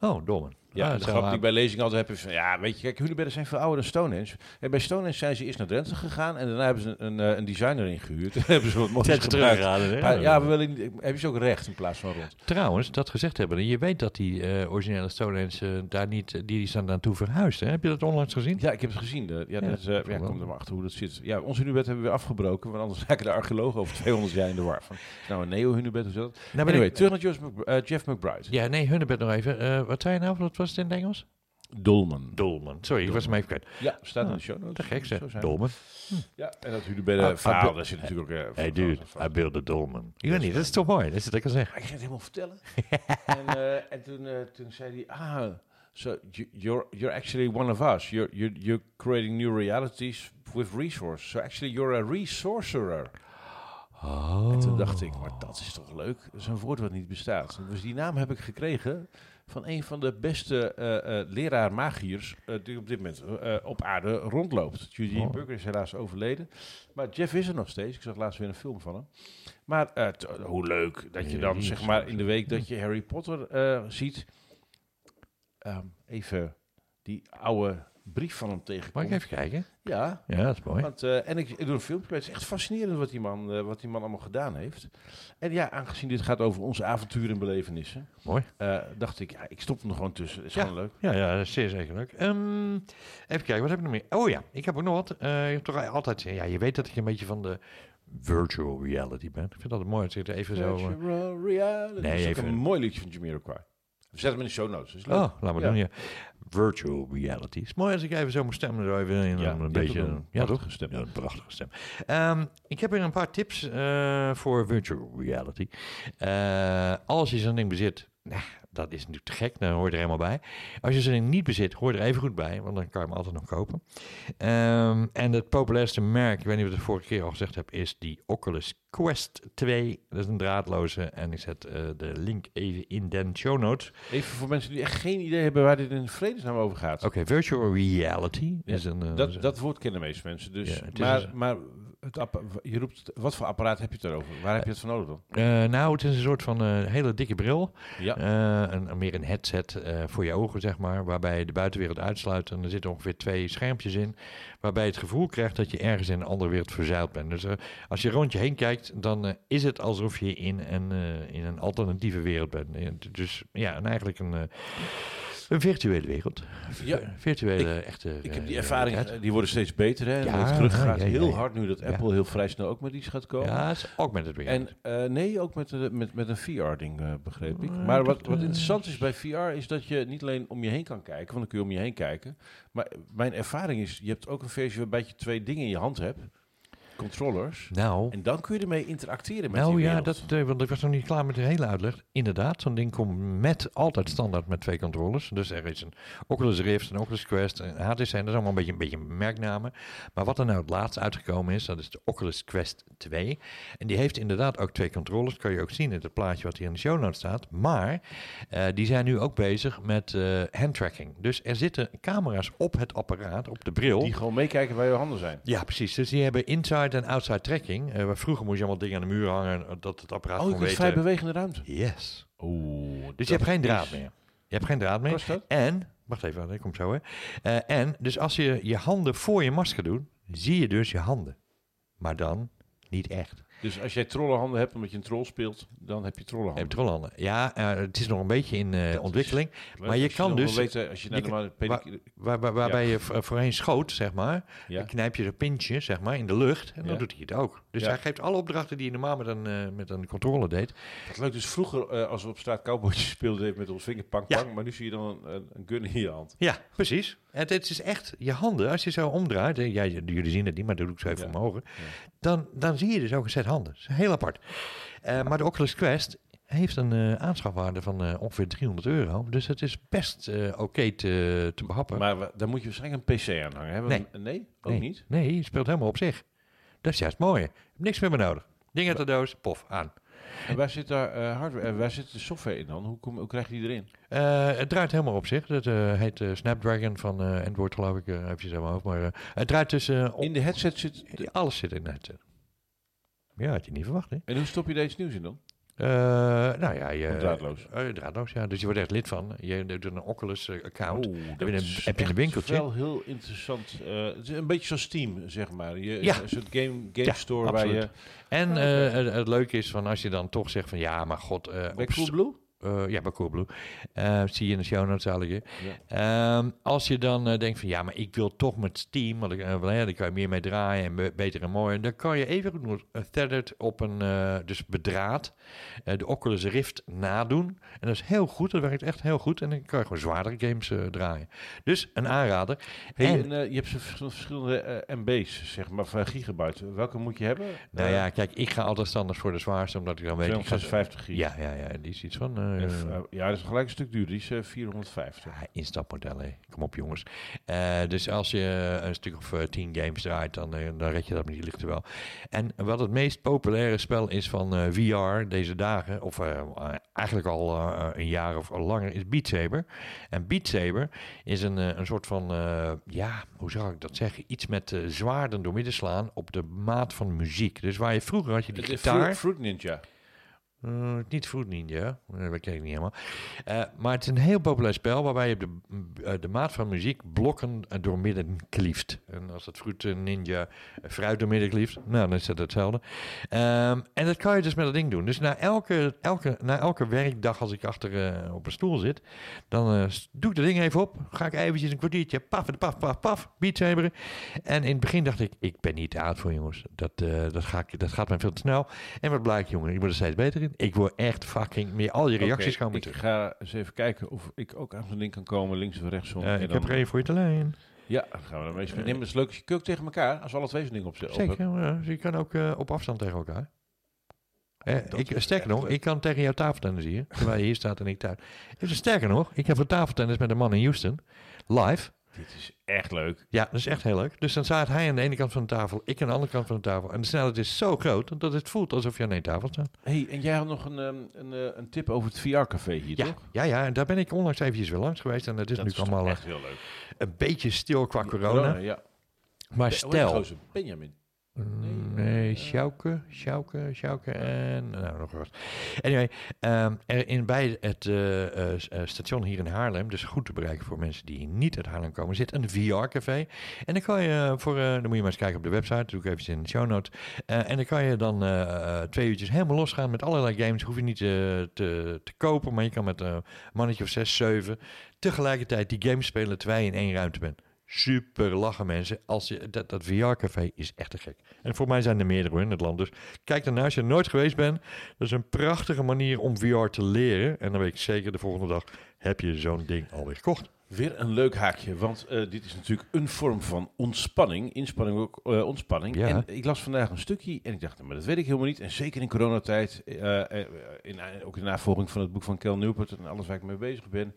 Oh, Dolmen. Ja, Ah, de zo, grap die ik bij lezing altijd heb is van, ja, weet je, kijk, hunebedden zijn veel ouder dan Stonehenge. En bij Stonehenge zijn ze eerst naar Drenthe gegaan en daarna hebben ze een, een, eh, een designer ingehuurd. Hebben ze wat moois Zijn? Maar ja, we willen, heb je ze ook recht in plaats van rond. Trouwens, dat gezegd hebben, je weet dat die eh, originele Stonehenge eh, daar niet, die is daar naartoe verhuisd. Hè? Heb je dat onlangs gezien? Ja, ik heb het gezien. Ja, Ja, dat ja, kom er maar achter hoe dat zit. Ja, onze hunebed hebben we weer afgebroken, want anders raken de archeologen over 200 jaar in de war. Van, nou, een neo-hunebed, hoe zit dat? Nou, Anyway, ik- terug naar Jeff, Mc- Jeff McBride. Ja, nee, Hunnebed nog even. Wat zei je nou? Wat was het in het Engels? Dolman. Dolman. Sorry, ik was hem even kwijt. Ja, staat in Ah, de show notes. Te gek zeg. Dolman. het. Ja, en dat hunebedden Ah, verhaal, ah, daar zit natuurlijk ook... eh, Hey dude, built a Dolman. Ik weet niet, dat is toch mooi. Dat is wat ik kan zeggen. Ik ging het helemaal vertellen. en eh, en toen, eh, toen zei hij, ah, so you- you're, you're actually one of us. You're, you're, you're creating new realities with resource. So actually you're a resourcerer. Oh. En toen dacht ik, maar dat is toch leuk? Dat is een woord wat niet bestaat. Dus die naam heb ik gekregen van een van de beste eh, leraar magiërs eh, die op dit moment op aarde rondloopt. Eugene Oh. Bucker is helaas overleden. Maar Jeff is er nog steeds. Ik zag laatst weer een film van hem. Maar hoe leuk dat je dan zeg maar in de week dat je Harry Potter ziet. Ehm, even die oude brief van hem Mag tegenkomt. ik even kijken? Ja, Ja, dat is mooi. want, eh, en ik, ik doe een filmpje. Het is echt fascinerend wat die, man, eh, wat die man allemaal gedaan heeft. En ja, aangezien dit gaat over onze avonturen en belevenissen, Mooi. eh, dacht ik, ja, ik stop hem er gewoon tussen. Is Ja. gewoon leuk. Ja, ja, dat is zeer zeker leuk. Ehm, even kijken, wat heb ik nog meer? Oh ja, ik heb ook nog wat. Je hebt toch altijd, ja, je weet dat ik een beetje van de virtual reality ben. Ik vind dat mooi het even zo... Virtual reality. Nee, dat is even- een mooi liedje van Jamiroquai. We zetten hem in de show notes. Is leuk. Oh, laat maar Ja. doen, ja. Virtual reality. is mooi als ik even zo mijn stem er even in Ja, een beetje... een ja, prachtige stem. Ja, een prachtige stem. Ehm, ik heb hier een paar tips eh, voor virtual reality. Als je zo'n ding bezit, nou, dat is natuurlijk te gek, dan hoor je er helemaal bij. Als je ding niet bezit, hoor je er even goed bij, want dan kan je hem altijd nog kopen. Ehm, en het populairste merk, ik weet niet of ik het vorige keer al gezegd heb, is die Oculus Quest 2. Dat is een draadloze en ik zet eh, de link even in de show notes. Even voor mensen die echt geen idee hebben waar dit in vredesnaam over gaat. Oké, virtual reality Ja, is een... eh, Dat, dat woord kennen de meeste mensen. Dus, Ja, maar maar het je roept, wat voor apparaat heb je het erover? Waar heb je het voor nodig dan? Eh, nou, het is een soort van eh, hele dikke bril. Ja. Eh, een, meer een headset voor je ogen, zeg maar. Waarbij je de buitenwereld uitsluit. En er zitten ongeveer twee schermpjes in. Waarbij je het gevoel krijgt dat je ergens in een andere wereld verzeild bent. Dus als je rond je heen kijkt, dan is het alsof je in een, in een alternatieve wereld bent. Dus ja, en eigenlijk een, een virtuele wereld. Ja. Vir- Virtuele, echte. Ik heb eh, die ervaring, realiteit. eh, die worden steeds beter. Hè? Ja, het ja, gaat ja, ja, heel hard nu dat. Apple heel vrij snel ook met iets gaat komen. Ja, het is augmented reality. En eh, nee, ook met, de- met, met een VR-ding, eh, begreep ik. Nee, Maar wat, dat, wat eh, interessant is bij VR, is dat je niet alleen om je heen kan kijken, want dan kun je om je heen kijken. Maar mijn ervaring is, je hebt ook een versie waarbij je twee dingen in je hand hebt. Controllers. nou, En dan kun je ermee interacteren met Nou die ja, dat, eh, want ik was nog niet klaar met de hele uitleg. Inderdaad, zo'n ding komt met altijd standaard met twee controllers. Dus er is een Oculus Rift, een Oculus Quest, een HTC. Dat is allemaal een beetje, een beetje merknamen. Maar wat er nou het laatst uitgekomen is, dat is de Oculus Quest 2. En die heeft inderdaad ook twee controllers. Kan je ook zien in het plaatje wat hier in de show notes staat. Maar eh, die zijn nu ook bezig met eh handtracking. Dus er zitten camera's op het apparaat, op de bril. Die gewoon meekijken waar je handen zijn. Ja, precies. Dus die hebben inside en outside tracking. Eh, waar vroeger moest je allemaal dingen aan de muur hangen, eh, dat het apparaat Oh, je kon weten. vrij bewegende ruimte. Yes. Oeh. Dus je hebt geen draad meer. Je hebt geen draad meer. En, wacht even, dat komt zo hè. Eh, en, dus als je je handen voor je masker doet, zie je dus je handen. Maar dan niet echt. Dus als jij trollenhanden hebt omdat je een troll speelt, dan heb je trollenhanden. hebt trollhanden. Ja, eh, het is nog een beetje in eh, ontwikkeling. Leuk maar je kan dus- weten, als je naar je de maar pedicure- Waar, waar- waarbij je voorheen schoot, zeg maar. Ja. Dan knijp je een pintje, zeg maar, in de lucht. En dan Ja. doet hij het ook. Dus hij geeft alle opdrachten die je normaal met een, eh, met een controller deed. Wat leuk, dus vroeger als we op straat cowboytjes speelden even met ons vinger pang pang, maar nu zie je dan een, een gun in je hand. Ja, precies. Het, het is echt je handen. Als je zo omdraait, ja, jullie zien het niet, maar dat doe ik zo even omhoog. Dan, dan zie je dus ook een set handen. Dat is heel apart. Eh, maar de Oculus Quest heeft een eh, aanschafwaarde van eh, ongeveer 300 euro. Dus het is best oké te, te behappen. Maar we- dan moet je waarschijnlijk een PC aan hangen. Hebben Nee. een- nee? Ook nee, niet? Nee, je speelt helemaal op zich. Dat is juist mooi. Niks meer meer nodig. Ding uit de doos, pof, aan. En waar zit daar hardware waar zit de software in dan? Hoe, kom, hoe krijg je die erin? Het draait helemaal op zich. Dat heet Snapdragon van Android, geloof ik. Even hoofd. Maar het draait tussen... In de headset zit... de- alles zit in het. Ja, had je niet verwacht, hè? en hoe stop je iets nieuws in dan? Eh, nou ja, je, draadloos? eh, draadloos, ja. Dus je wordt echt lid van. Je doet een Oculus-account. Oh, heb je een- is heb je een echt winkeltje? wel heel interessant. Eh, het is een beetje zoals Steam, zeg maar. Je, Ja. Een soort game, game Ja, store waar je... En eh, het, het leuke is van als je dan toch zegt van ja, maar god. Bij s- Coolblue? Eh, ja, bij Coolblue. Eh, zie je in de show notes je. Ja. Ehm, als je dan eh, denkt van ja, maar ik wil toch met Steam, want ik, ja, daar kan je meer mee draaien en be- beter en mooier. Dan kan je even goed nog een tethered op een, dus bedraad, de Oculus Rift nadoen. En dat is heel goed, dat werkt echt heel goed. En dan kan je gewoon zwaardere games draaien. Dus een aanrader. Hey, En- en, je hebt verschillende, MB's, zeg maar, van gigabyte. Welke moet je hebben? nou ja, kijk, ik ga altijd standaard voor de zwaarste, omdat ik dan weet... ik ga- 256 gig. Ja, ja, ja, die is iets van... eh, ja, dat is gelijk een stuk duurder. Die is eh, 450. Ja, instapmodellen. Kom op, jongens. Eh, dus als je een stuk of eh, 10 games draait, dan, dan red je dat met die lichten wel. En wat het meest populaire spel is van VR deze dagen, of eigenlijk al een jaar of langer, is Beat Saber. En Beat Saber is een, een soort van, ja, hoe zou ik dat zeggen? Iets met zwaarden doormidden slaan op de maat van muziek. Dus waar je vroeger had je die gitaar. Fruit, Fruit Ninja. Eh, niet Fruit Ninja, dat ik niet helemaal. Eh, maar het is een heel populair spel waarbij je de, eh, de maat van muziek blokken eh, door midden klieft. En als het Fruit Ninja fruit door midden klieft, nou dan is het hetzelfde. Ehm, en dat kan je dus met dat ding doen. Dus na elke, elke, na elke werkdag als ik achter op een stoel zit, dan doe ik dat ding even op. Ga ik eventjes een kwartiertje paf, paf, paf, paf, beat saberen. En in het begin dacht ik, ik ben niet te voor jongens. Dat, dat, ga ik, dat gaat mij veel te snel. En wat blijkt jongen, ik word er steeds beter in. Ik word echt fucking meer. Al je reacties gaan weer Ik ga eens even kijken of ik ook aan zo'n ding kan komen, links of rechtsom. Eh, En ik heb er één voor je te leen. Ja, dan gaan we ermee spelen. Nee, maar het is leuk als je kukt tegen elkaar, als we alle twee zo'n ding op. Zeker, ja, dus je kan ook eh, op afstand tegen elkaar. Eh, ik, sterker nog, leuk. ik kan tegen jouw tafeltennis hier, terwijl je hier staat en ik thuis. Sterker nog, ik heb een tafeltennis met een man in Houston, live. Dit is echt leuk. Ja, dat is echt heel leuk. Dus dan staat hij aan de ene kant van de tafel, ik aan de andere kant van de tafel. En de snelheid is zo groot dat het voelt alsof je aan één tafel staat. hey, en jij had nog een, ehm, een, eh, een tip over het VR-café hier, Ja, toch? ja, ja, en daar ben ik onlangs eventjes weer langs geweest. En het is Dat nu allemaal eh, echt heel leuk. een beetje stil qua corona. ja. Maar stel? Benjamin. Mm, Nee, Nee, eh, Sjouke, Sjouke, Sjouke en... Nou, nog wat. Anyway, ehm, er in, bij het eh, eh, eh, station hier in Haarlem, dus goed te bereiken voor mensen die niet uit Haarlem komen, zit een VR-café. En dan kan je voor... eh, dan moet je maar eens kijken op de website, dat doe ik even in de show notes. Eh, en dan kan je dan eh, eh, twee uurtjes helemaal losgaan met allerlei games. Hoef je niet eh, te, te kopen, maar je kan met eh, een mannetje of zes, zeven tegelijkertijd die games spelen terwijl je in één ruimte bent. Super lachen mensen. Als je, dat dat VR-café is echt te gek. En voor mij zijn er meerdere in het land. Dus kijk daarna als je er nooit geweest bent. Dat is een prachtige manier om VR te leren. En dan weet ik zeker de volgende dag heb je zo'n ding alweer gekocht. Weer een leuk haakje, want eh, dit is natuurlijk een vorm van ontspanning. Inspanning ook eh, ontspanning. Ja. En ik las vandaag een stukje en ik dacht, maar dat weet ik helemaal niet. En zeker in coronatijd, eh, in, ook in navolging van het boek van Kel Newport en alles waar ik mee bezig ben.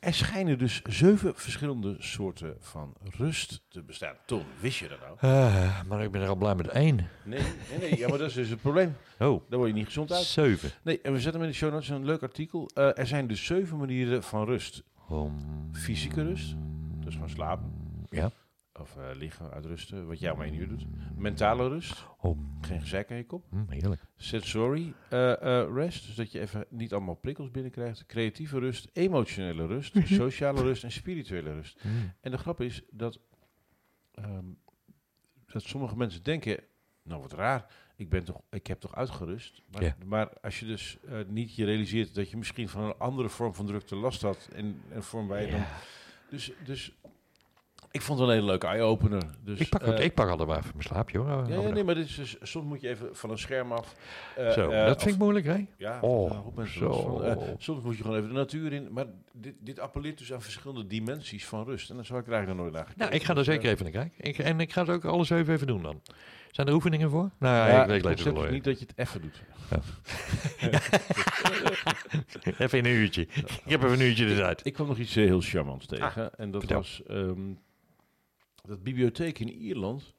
Er schijnen dus zeven verschillende soorten van rust te bestaan. Tom, wist je dat nou? Ah, maar ik ben er al blij met één. Nee, nee, nee ja, maar dat is dus het probleem. Oh, Daar word je niet gezond uit. zeven. Nee, en we zetten hem in de show notes een leuk artikel. Eh, er zijn dus zeven manieren van rust. Om, Fysieke rust, dus van slapen. Ja. Of eh, liggen, uitrusten, wat jij om één uur doet. Mentale rust, Om, geen gezeik aan je kop. Hm, heerlijk. Sensory eh, eh, rest, dus dat je even niet allemaal prikkels binnenkrijgt. Creatieve rust, emotionele rust, sociale rust en spirituele rust. Hm. En de grap is dat, ehm, dat sommige mensen denken, nou wat raar, ik, ben toch, ik heb toch uitgerust. Maar, maar als je dus niet je realiseert dat je misschien van een andere vorm van drukte last had. En een vorm waar je dan... Dus, dus ik vond het een hele leuke eye-opener. Dus, Ik pak, eh, ik pak altijd maar even mijn slaapje hoor. ja, ja, nee, maar dit is dus, soms moet je even van een scherm af. eh, Zo, eh, dat of- vind ik moeilijk hè? Ja, Oh, mensen zo. van. Soms moet je gewoon even de natuur in. Maar dit, dit appelleert dus aan verschillende dimensies van rust. En dan zou ik er eigenlijk nog nooit naar Nou, gekeken. ik ga er Dus, zeker even naar kijken. Ik, en ik ga het ook alles even even doen dan. Zijn er oefeningen voor? Nou ja, ja, ik weet het wel. is niet dat je het even doet. Even een uurtje. Ik heb even een uurtje eruit. Ik kwam nog iets heel charmants tegen. en dat vertel. was ehm, dat bibliotheken in Ierland.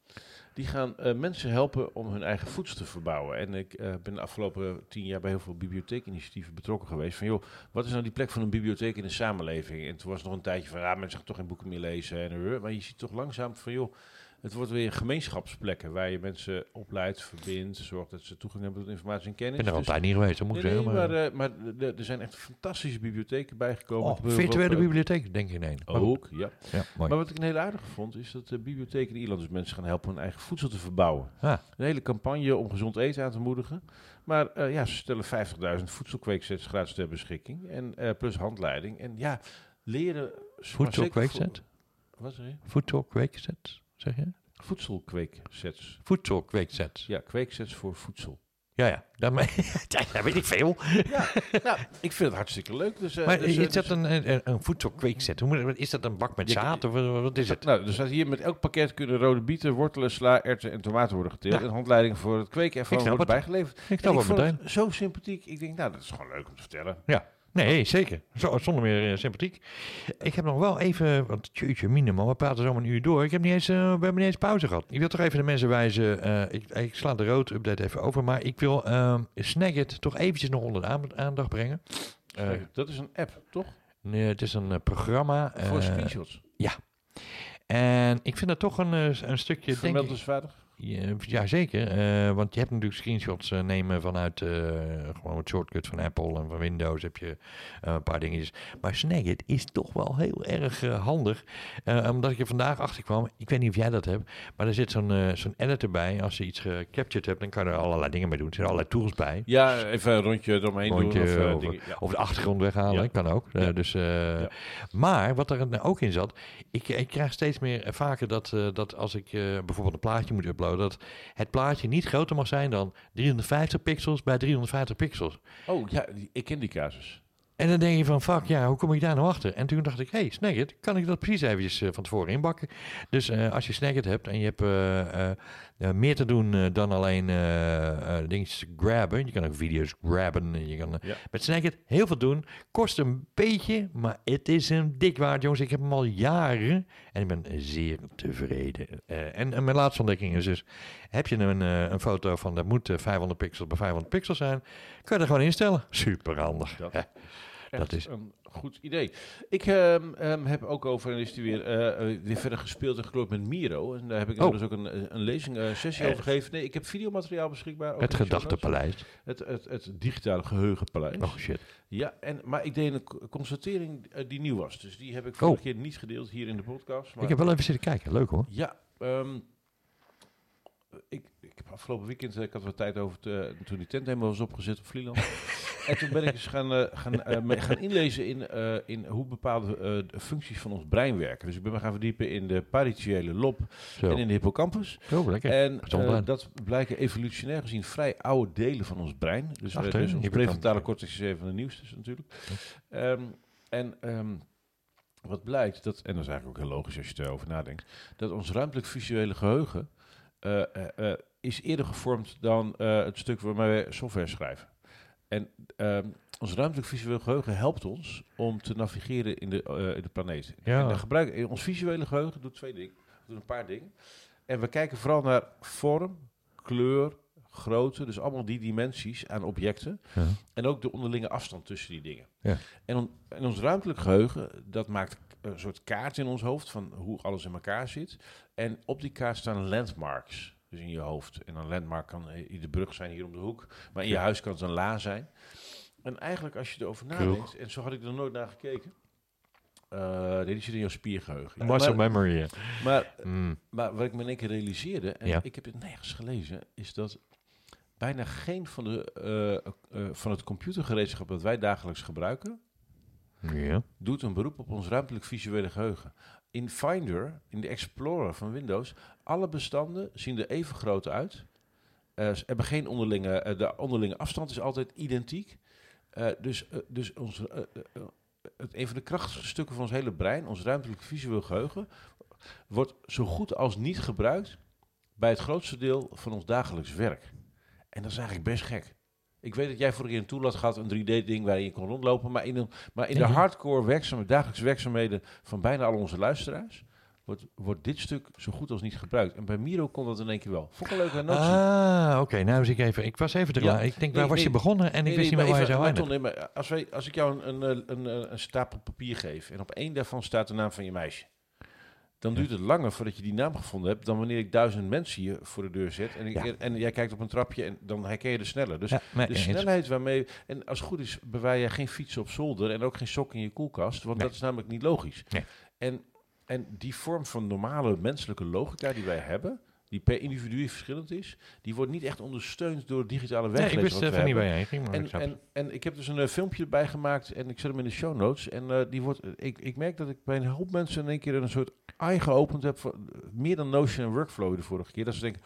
Die gaan eh, mensen helpen om hun eigen voedsel te verbouwen. En ik eh, ben de afgelopen tien jaar bij heel veel bibliotheekinitiatieven betrokken geweest. Van joh, wat is nou die plek van een bibliotheek in de samenleving? En toen was nog een tijdje van, ja, mensen gaan toch geen boeken meer lezen. En, eh, maar je ziet toch langzaam van joh, het wordt weer gemeenschapsplekken waar je mensen opleidt, verbindt, zorgt dat ze toegang hebben tot informatie en kennis. Ik ben er Dus- altijd niet geweest, dat moet ik Nee, zeggen. maar, eh, maar de- er zijn echt fantastische bibliotheken bijgekomen. oh, virtuele eh, bibliotheek, denk ik goed. Ook, ja. Ja, mooi. Maar wat ik een hele aardige vond, is dat de bibliotheken in Ierland dus mensen gaan helpen hun eigen voedsel te verbouwen. Ah, Een hele campagne om gezond eten aan te moedigen. Maar eh, ja, ze stellen 50.000 voedselkweeksets gratis ter beschikking. En eh, plus handleiding. En ja, leren... Voedselkweekset? Wat zeg je? Zeg je? Voedselkweeksets. Voedselkweekset. Ja, kweeksets voor voedsel. Ja, ja. Daarmee, dat weet ik veel. Ja, nou, ik vind het hartstikke leuk. Dus, eh, Maar dus, eh, is dat dus- een, een, een voedselkweekset? Hoe is dat een bak met zaad of wat, is het? Nou, er staat hier met elk pakket kunnen rode bieten, wortelen, sla, erwten en tomaten worden geteeld. Ja. En handleiding voor het kweken ervan wordt het. bijgeleverd. Ik snap meteen. het zo sympathiek. Ik denk, nou, dat is gewoon leuk om te vertellen. Ja. Nee, zeker. Zo, zonder meer eh, sympathiek. Ik heb nog wel even, want tjeutje minimaal, we praten zo een uur door. Ik heb niet eens, eh, we hebben niet eens pauze gehad. Ik wil toch even de mensen wijzen, eh, ik, ik sla de rood update even over, maar ik wil ehm Snagit toch eventjes nog onder de aan- aandacht brengen. Dat is een app, toch? nee, het is een programma. Voor screenshots. en ik vind dat toch een, een stukje, denk ik. Ja, ja, zeker. Eh, want je hebt natuurlijk screenshots eh, nemen vanuit eh, gewoon het shortcut van Apple en van Windows heb je eh, een paar dingetjes. Maar Snagit is toch wel heel erg eh, handig. Eh, omdat ik er vandaag achter kwam, ik weet niet of jij dat hebt, maar er zit zo'n eh, zo'n editor bij. Als je iets gecaptured hebt, dan kan je er allerlei dingen mee doen. Er zitten allerlei tools bij. Ja, even een rondje eromheen Rondje doen. Of, eh, of, dingen, ja. Of de achtergrond weghalen, Ja. kan ook. Eh, Ja. dus, eh. Maar wat er nou ook in zat, ik, ik krijg steeds meer eh, vaker dat, eh, dat als ik eh, bijvoorbeeld een plaatje moet uploaden, dat het plaatje niet groter mag zijn dan 350 pixels bij 350 pixels. Oh, ja, ik ken die casus. En dan denk je van, fuck, ja, hoe kom ik daar nou achter? En toen dacht ik, hey, Snagit, kan ik dat precies eventjes eh, van tevoren inbakken? Dus eh, als je Snagit hebt en je hebt eh, meer te doen eh, dan alleen eh, dingetjes grabben. Je kan ook video's grabben. en Je kan Ja. met Snagit heel veel doen. Kost een beetje, maar het is een dik waard, jongens. Ik heb hem al jaren en ik ben zeer tevreden. En, en mijn laatste ontdekking is dus, heb je een, een foto van, dat moet eh, 500 pixels bij 500 pixels zijn, kan je er gewoon instellen. Super handig. Dat- Ja. Echt Dat is- een goed idee. Ik ehm, ehm, heb ook over, en is die weer, eh, eh, weer verder gespeeld en geklopt met Miro. En daar heb ik Oh. dus ook een, een lezing, eh, sessie Eh. over gegeven. Nee, ik heb videomateriaal beschikbaar. Het gedachtepaleis. Het, het, het digitale geheugenpaleis. Oh shit. Ja, en, maar ik deed een co- constatering eh, die nieuw was. Dus die heb ik vorige Oh. keer niet gedeeld hier in de podcast. Maar Ik heb wel even zitten kijken. Leuk hoor. Ja, ehm, ik heb afgelopen weekend, eh, ik had wat tijd over te, toen die tent helemaal was opgezet op Vlieland. en toen ben ik eens gaan, eh, gaan, eh, gaan inlezen in, eh, in hoe bepaalde eh, de functies van ons brein werken. Dus ik ben me gaan verdiepen in de paritiële lob Zo. en in de hippocampus. Oh, lekker. En eh, dat blijken evolutionair gezien vrij oude delen van ons brein. Dus, eh, Ach, dus ons prefrontale cortex is een van de nieuwste natuurlijk. Ehm, en ehm, wat blijkt, dat, en dat is eigenlijk ook heel logisch als je erover nadenkt, dat ons ruimtelijk visuele geheugen eh, eh, eh, is eerder gevormd dan eh, het stuk waarmee we software schrijven. En ehm, ons ruimtelijk visueel geheugen helpt ons om te navigeren in de, eh, in de planeet. Ja. En gebruik, in ons visuele geheugen doet twee dingen, doet een paar dingen. En we kijken vooral naar vorm, kleur, grootte, dus allemaal die dimensies aan objecten. Ja. En ook de onderlinge afstand tussen die dingen. Ja. En, on- en ons ruimtelijk geheugen, dat maakt een soort kaart in ons hoofd van hoe alles in elkaar zit. En op die kaart staan landmarks, dus in je hoofd. En een landmark kan eh, de brug zijn hier om de hoek, maar in je huis kan het een la zijn. En eigenlijk als je erover nadenkt, en zo had ik er nooit naar gekeken. nee, die zit in jouw spiergeheugen. Muscle memory. maar Mm. maar wat ik me in één keer realiseerde, en Ja. ik heb het nergens gelezen, is dat bijna geen van, de, eh, van het computergereedschap dat wij dagelijks gebruiken, Ja. doet een beroep op ons ruimtelijk visuele geheugen. In Finder, in de Explorer van Windows, alle bestanden zien er even groot uit. Eh, ze hebben geen onderlinge, eh, de onderlinge afstand is altijd identiek. Eh, dus dus ons, het, een van de krachtigste stukken van ons hele brein, ons ruimtelijk visueel geheugen, wordt zo goed als niet gebruikt bij het grootste deel van ons dagelijks werk. En dat is eigenlijk best gek. Ik weet dat jij vorige keer een tool had gehad, een 3D-ding waarin je kon rondlopen. Maar in, een, maar in de hardcore werkzaam, dagelijkse werkzaamheden van bijna al onze luisteraars... Wordt, wordt dit stuk zo goed als niet gebruikt. En bij Miro kon dat in één keer wel. Vond ik een leuke notie. Ah, oké. Nou, dus ik even. Ik was even te Ja. laat. Ik denk, Nee, waar was je begonnen? En ik wist niet meer waar je zou eindigen. Als, wij, als ik jou een, een, een, een, een stapel papier geef... en op één daarvan staat de naam van je meisje... dan duurt het langer voordat je die naam gevonden hebt dan wanneer ik duizend mensen hier voor de deur zet. En, ik, Ja. en jij kijkt op een trapje en dan herken je de sneller. Dus Ja, de eens. snelheid waarmee... En als het goed is, bewaar je geen fiets op zolder en ook geen sok in je koelkast. Want Nee. dat is namelijk niet logisch. Nee. En, en die vorm van normale menselijke logica die wij hebben... die per individu verschillend is... die wordt niet echt ondersteund door digitale Nee, ik wist even niet bij je ging, maar ik En, snap en, en ik heb dus een eh, filmpje erbij gemaakt en ik zet hem in de show notes. En eh, die wordt, ik, ik merk dat ik bij een hoop mensen in één keer een soort eye geopend heb. Voor, meer dan Notion en Workflow de vorige keer. Dat ze denken,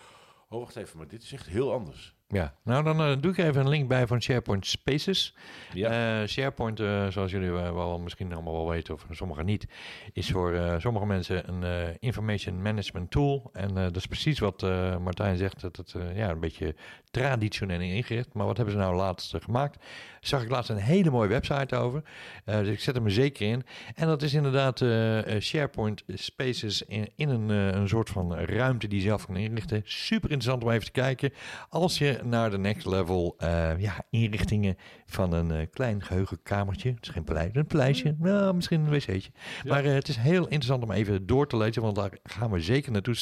oh wacht even, maar dit is echt heel anders. Ja, nou dan eh, doe ik even een link bij van SharePoint Spaces. Ja, Eh, SharePoint, eh, zoals jullie wel misschien allemaal wel weten, of sommigen niet, is voor sommige mensen een information management tool. En dat is precies wat Martijn zegt, dat het ja, een beetje traditioneel ingericht. Maar wat hebben ze nou laatst eh, gemaakt? Zag ik laatst een hele mooie website over. Eh, dus ik zet hem er zeker in. En dat is inderdaad eh, SharePoint Spaces in, in een, een soort van ruimte die je zelf kan inrichten. Super interessant om even te kijken. Als je naar de next level ja, inrichtingen van een klein geheugenkamertje. Het is geen paleis, een paleisje. Nou, misschien een wc'tje. Maar eh, het is heel interessant om even door te lezen, want daar gaan we zeker naartoe.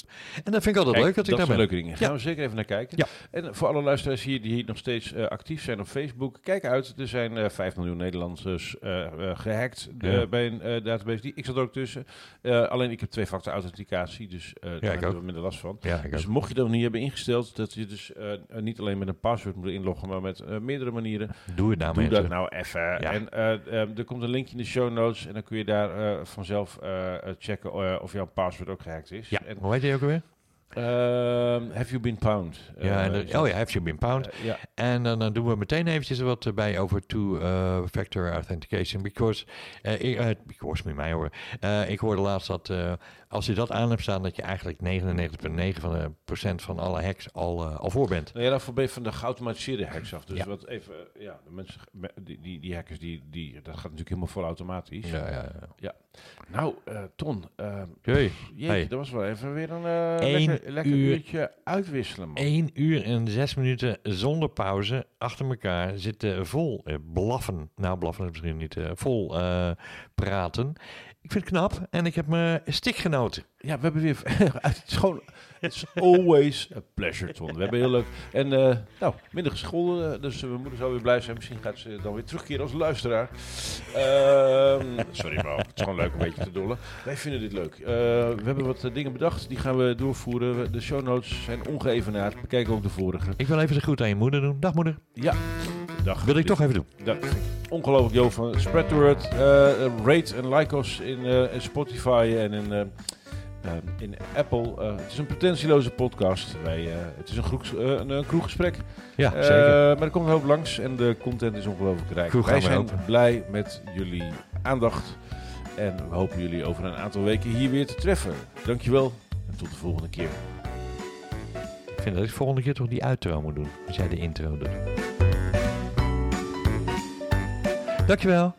En dat vind ik altijd Kijk, leuk dat ik daar ben. leuke dingen. Gaan we zeker even naar kijken. Ja. En voor alle luisteraars hier die nog steeds eh, actief zijn op Facebook, kijk uit. Er zijn eh 5 miljoen Nederlanders eh, eh, gehackt eh, Ja. bij een eh, database. Die, ik zat er ook tussen. Eh, alleen ik heb twee-factor authenticatie, dus eh daar ik hebben ook. we minder last van. Ja, Dus mocht je dat nog niet hebben ingesteld, dat je dus eh, eh, niet alleen met een password moet inloggen, maar met eh, meerdere manieren. Doe het nou, Doe mensen. dat nou even. En eh, eh, er komt een linkje in de show notes en dan kun je daar eh, vanzelf eh, eh, checken eh, of jouw password ook gehackt is. Ja, En, hoe heet je ook alweer? Ehm, have you been pound? ja, Eh, de- oh ja, have you been pound? eh. En dan, dan doen we meteen eventjes wat eh, bij over two-factor authentication. Because, eh, ik, eh, because met mij hoor. Eh, ik hoorde laatst dat eh, als je dat aan hebt staan, dat je eigenlijk 99,9% van, van alle hacks al, eh, al voor bent. Nou ja, daarvoor ben je van de geautomatiseerde hacks af. Dus Ja. wat even, eh, ja, de mensen, die, die, die hackers, die, die, dat gaat natuurlijk helemaal vol automatisch. Ja, ja, ja. Nou, eh, Ton, eh Hey, jeetje, Hey. dat was wel even weer een eh, Eén lekker, uur. uurtje uitwisselen, man. 1 uur en 6 minuten zonder pauze achter elkaar zitten vol eh, blaffen. Nou, blaffen is misschien niet eh, vol eh, praten. Ik vind het knap en ik heb me stik genoten. Ja, we hebben weer... het is gewoon... It's always a pleasure, Ton. We hebben heel leuk... En, eh, nou, minder gescholden, dus mijn moeder zou weer blij zijn. Misschien gaat ze dan weer terugkeren als luisteraar. Ehm, sorry, maar het is gewoon leuk een beetje te dollen. Wij vinden dit leuk. Eh, we hebben wat eh, dingen bedacht, die gaan we doorvoeren. We- De show notes zijn ongeëvenaard. Bekijk ook de vorige. Ik wil even de groet aan je moeder doen. Dag moeder. Ja, dag. Wil ik toch even doen. Dat, ongelooflijk, Jo. Van spread the word. eh, eh, rate en like ons in, eh, in Spotify en in, eh, eh, in Apple. Eh, het is een pretentieloze podcast. Wij, eh, het is een, groeks, eh, een, een kroeggesprek. Ja, zeker. maar er komt een hoop langs en de content is ongelooflijk rijk. Kroeg Wij zijn open. blij met jullie aandacht. En we hopen jullie over een aantal weken hier weer te treffen. Dankjewel en tot de volgende keer. Ik vind dat ik volgende keer toch die outro moet doen. Als jij de intro doet. Dankjewel.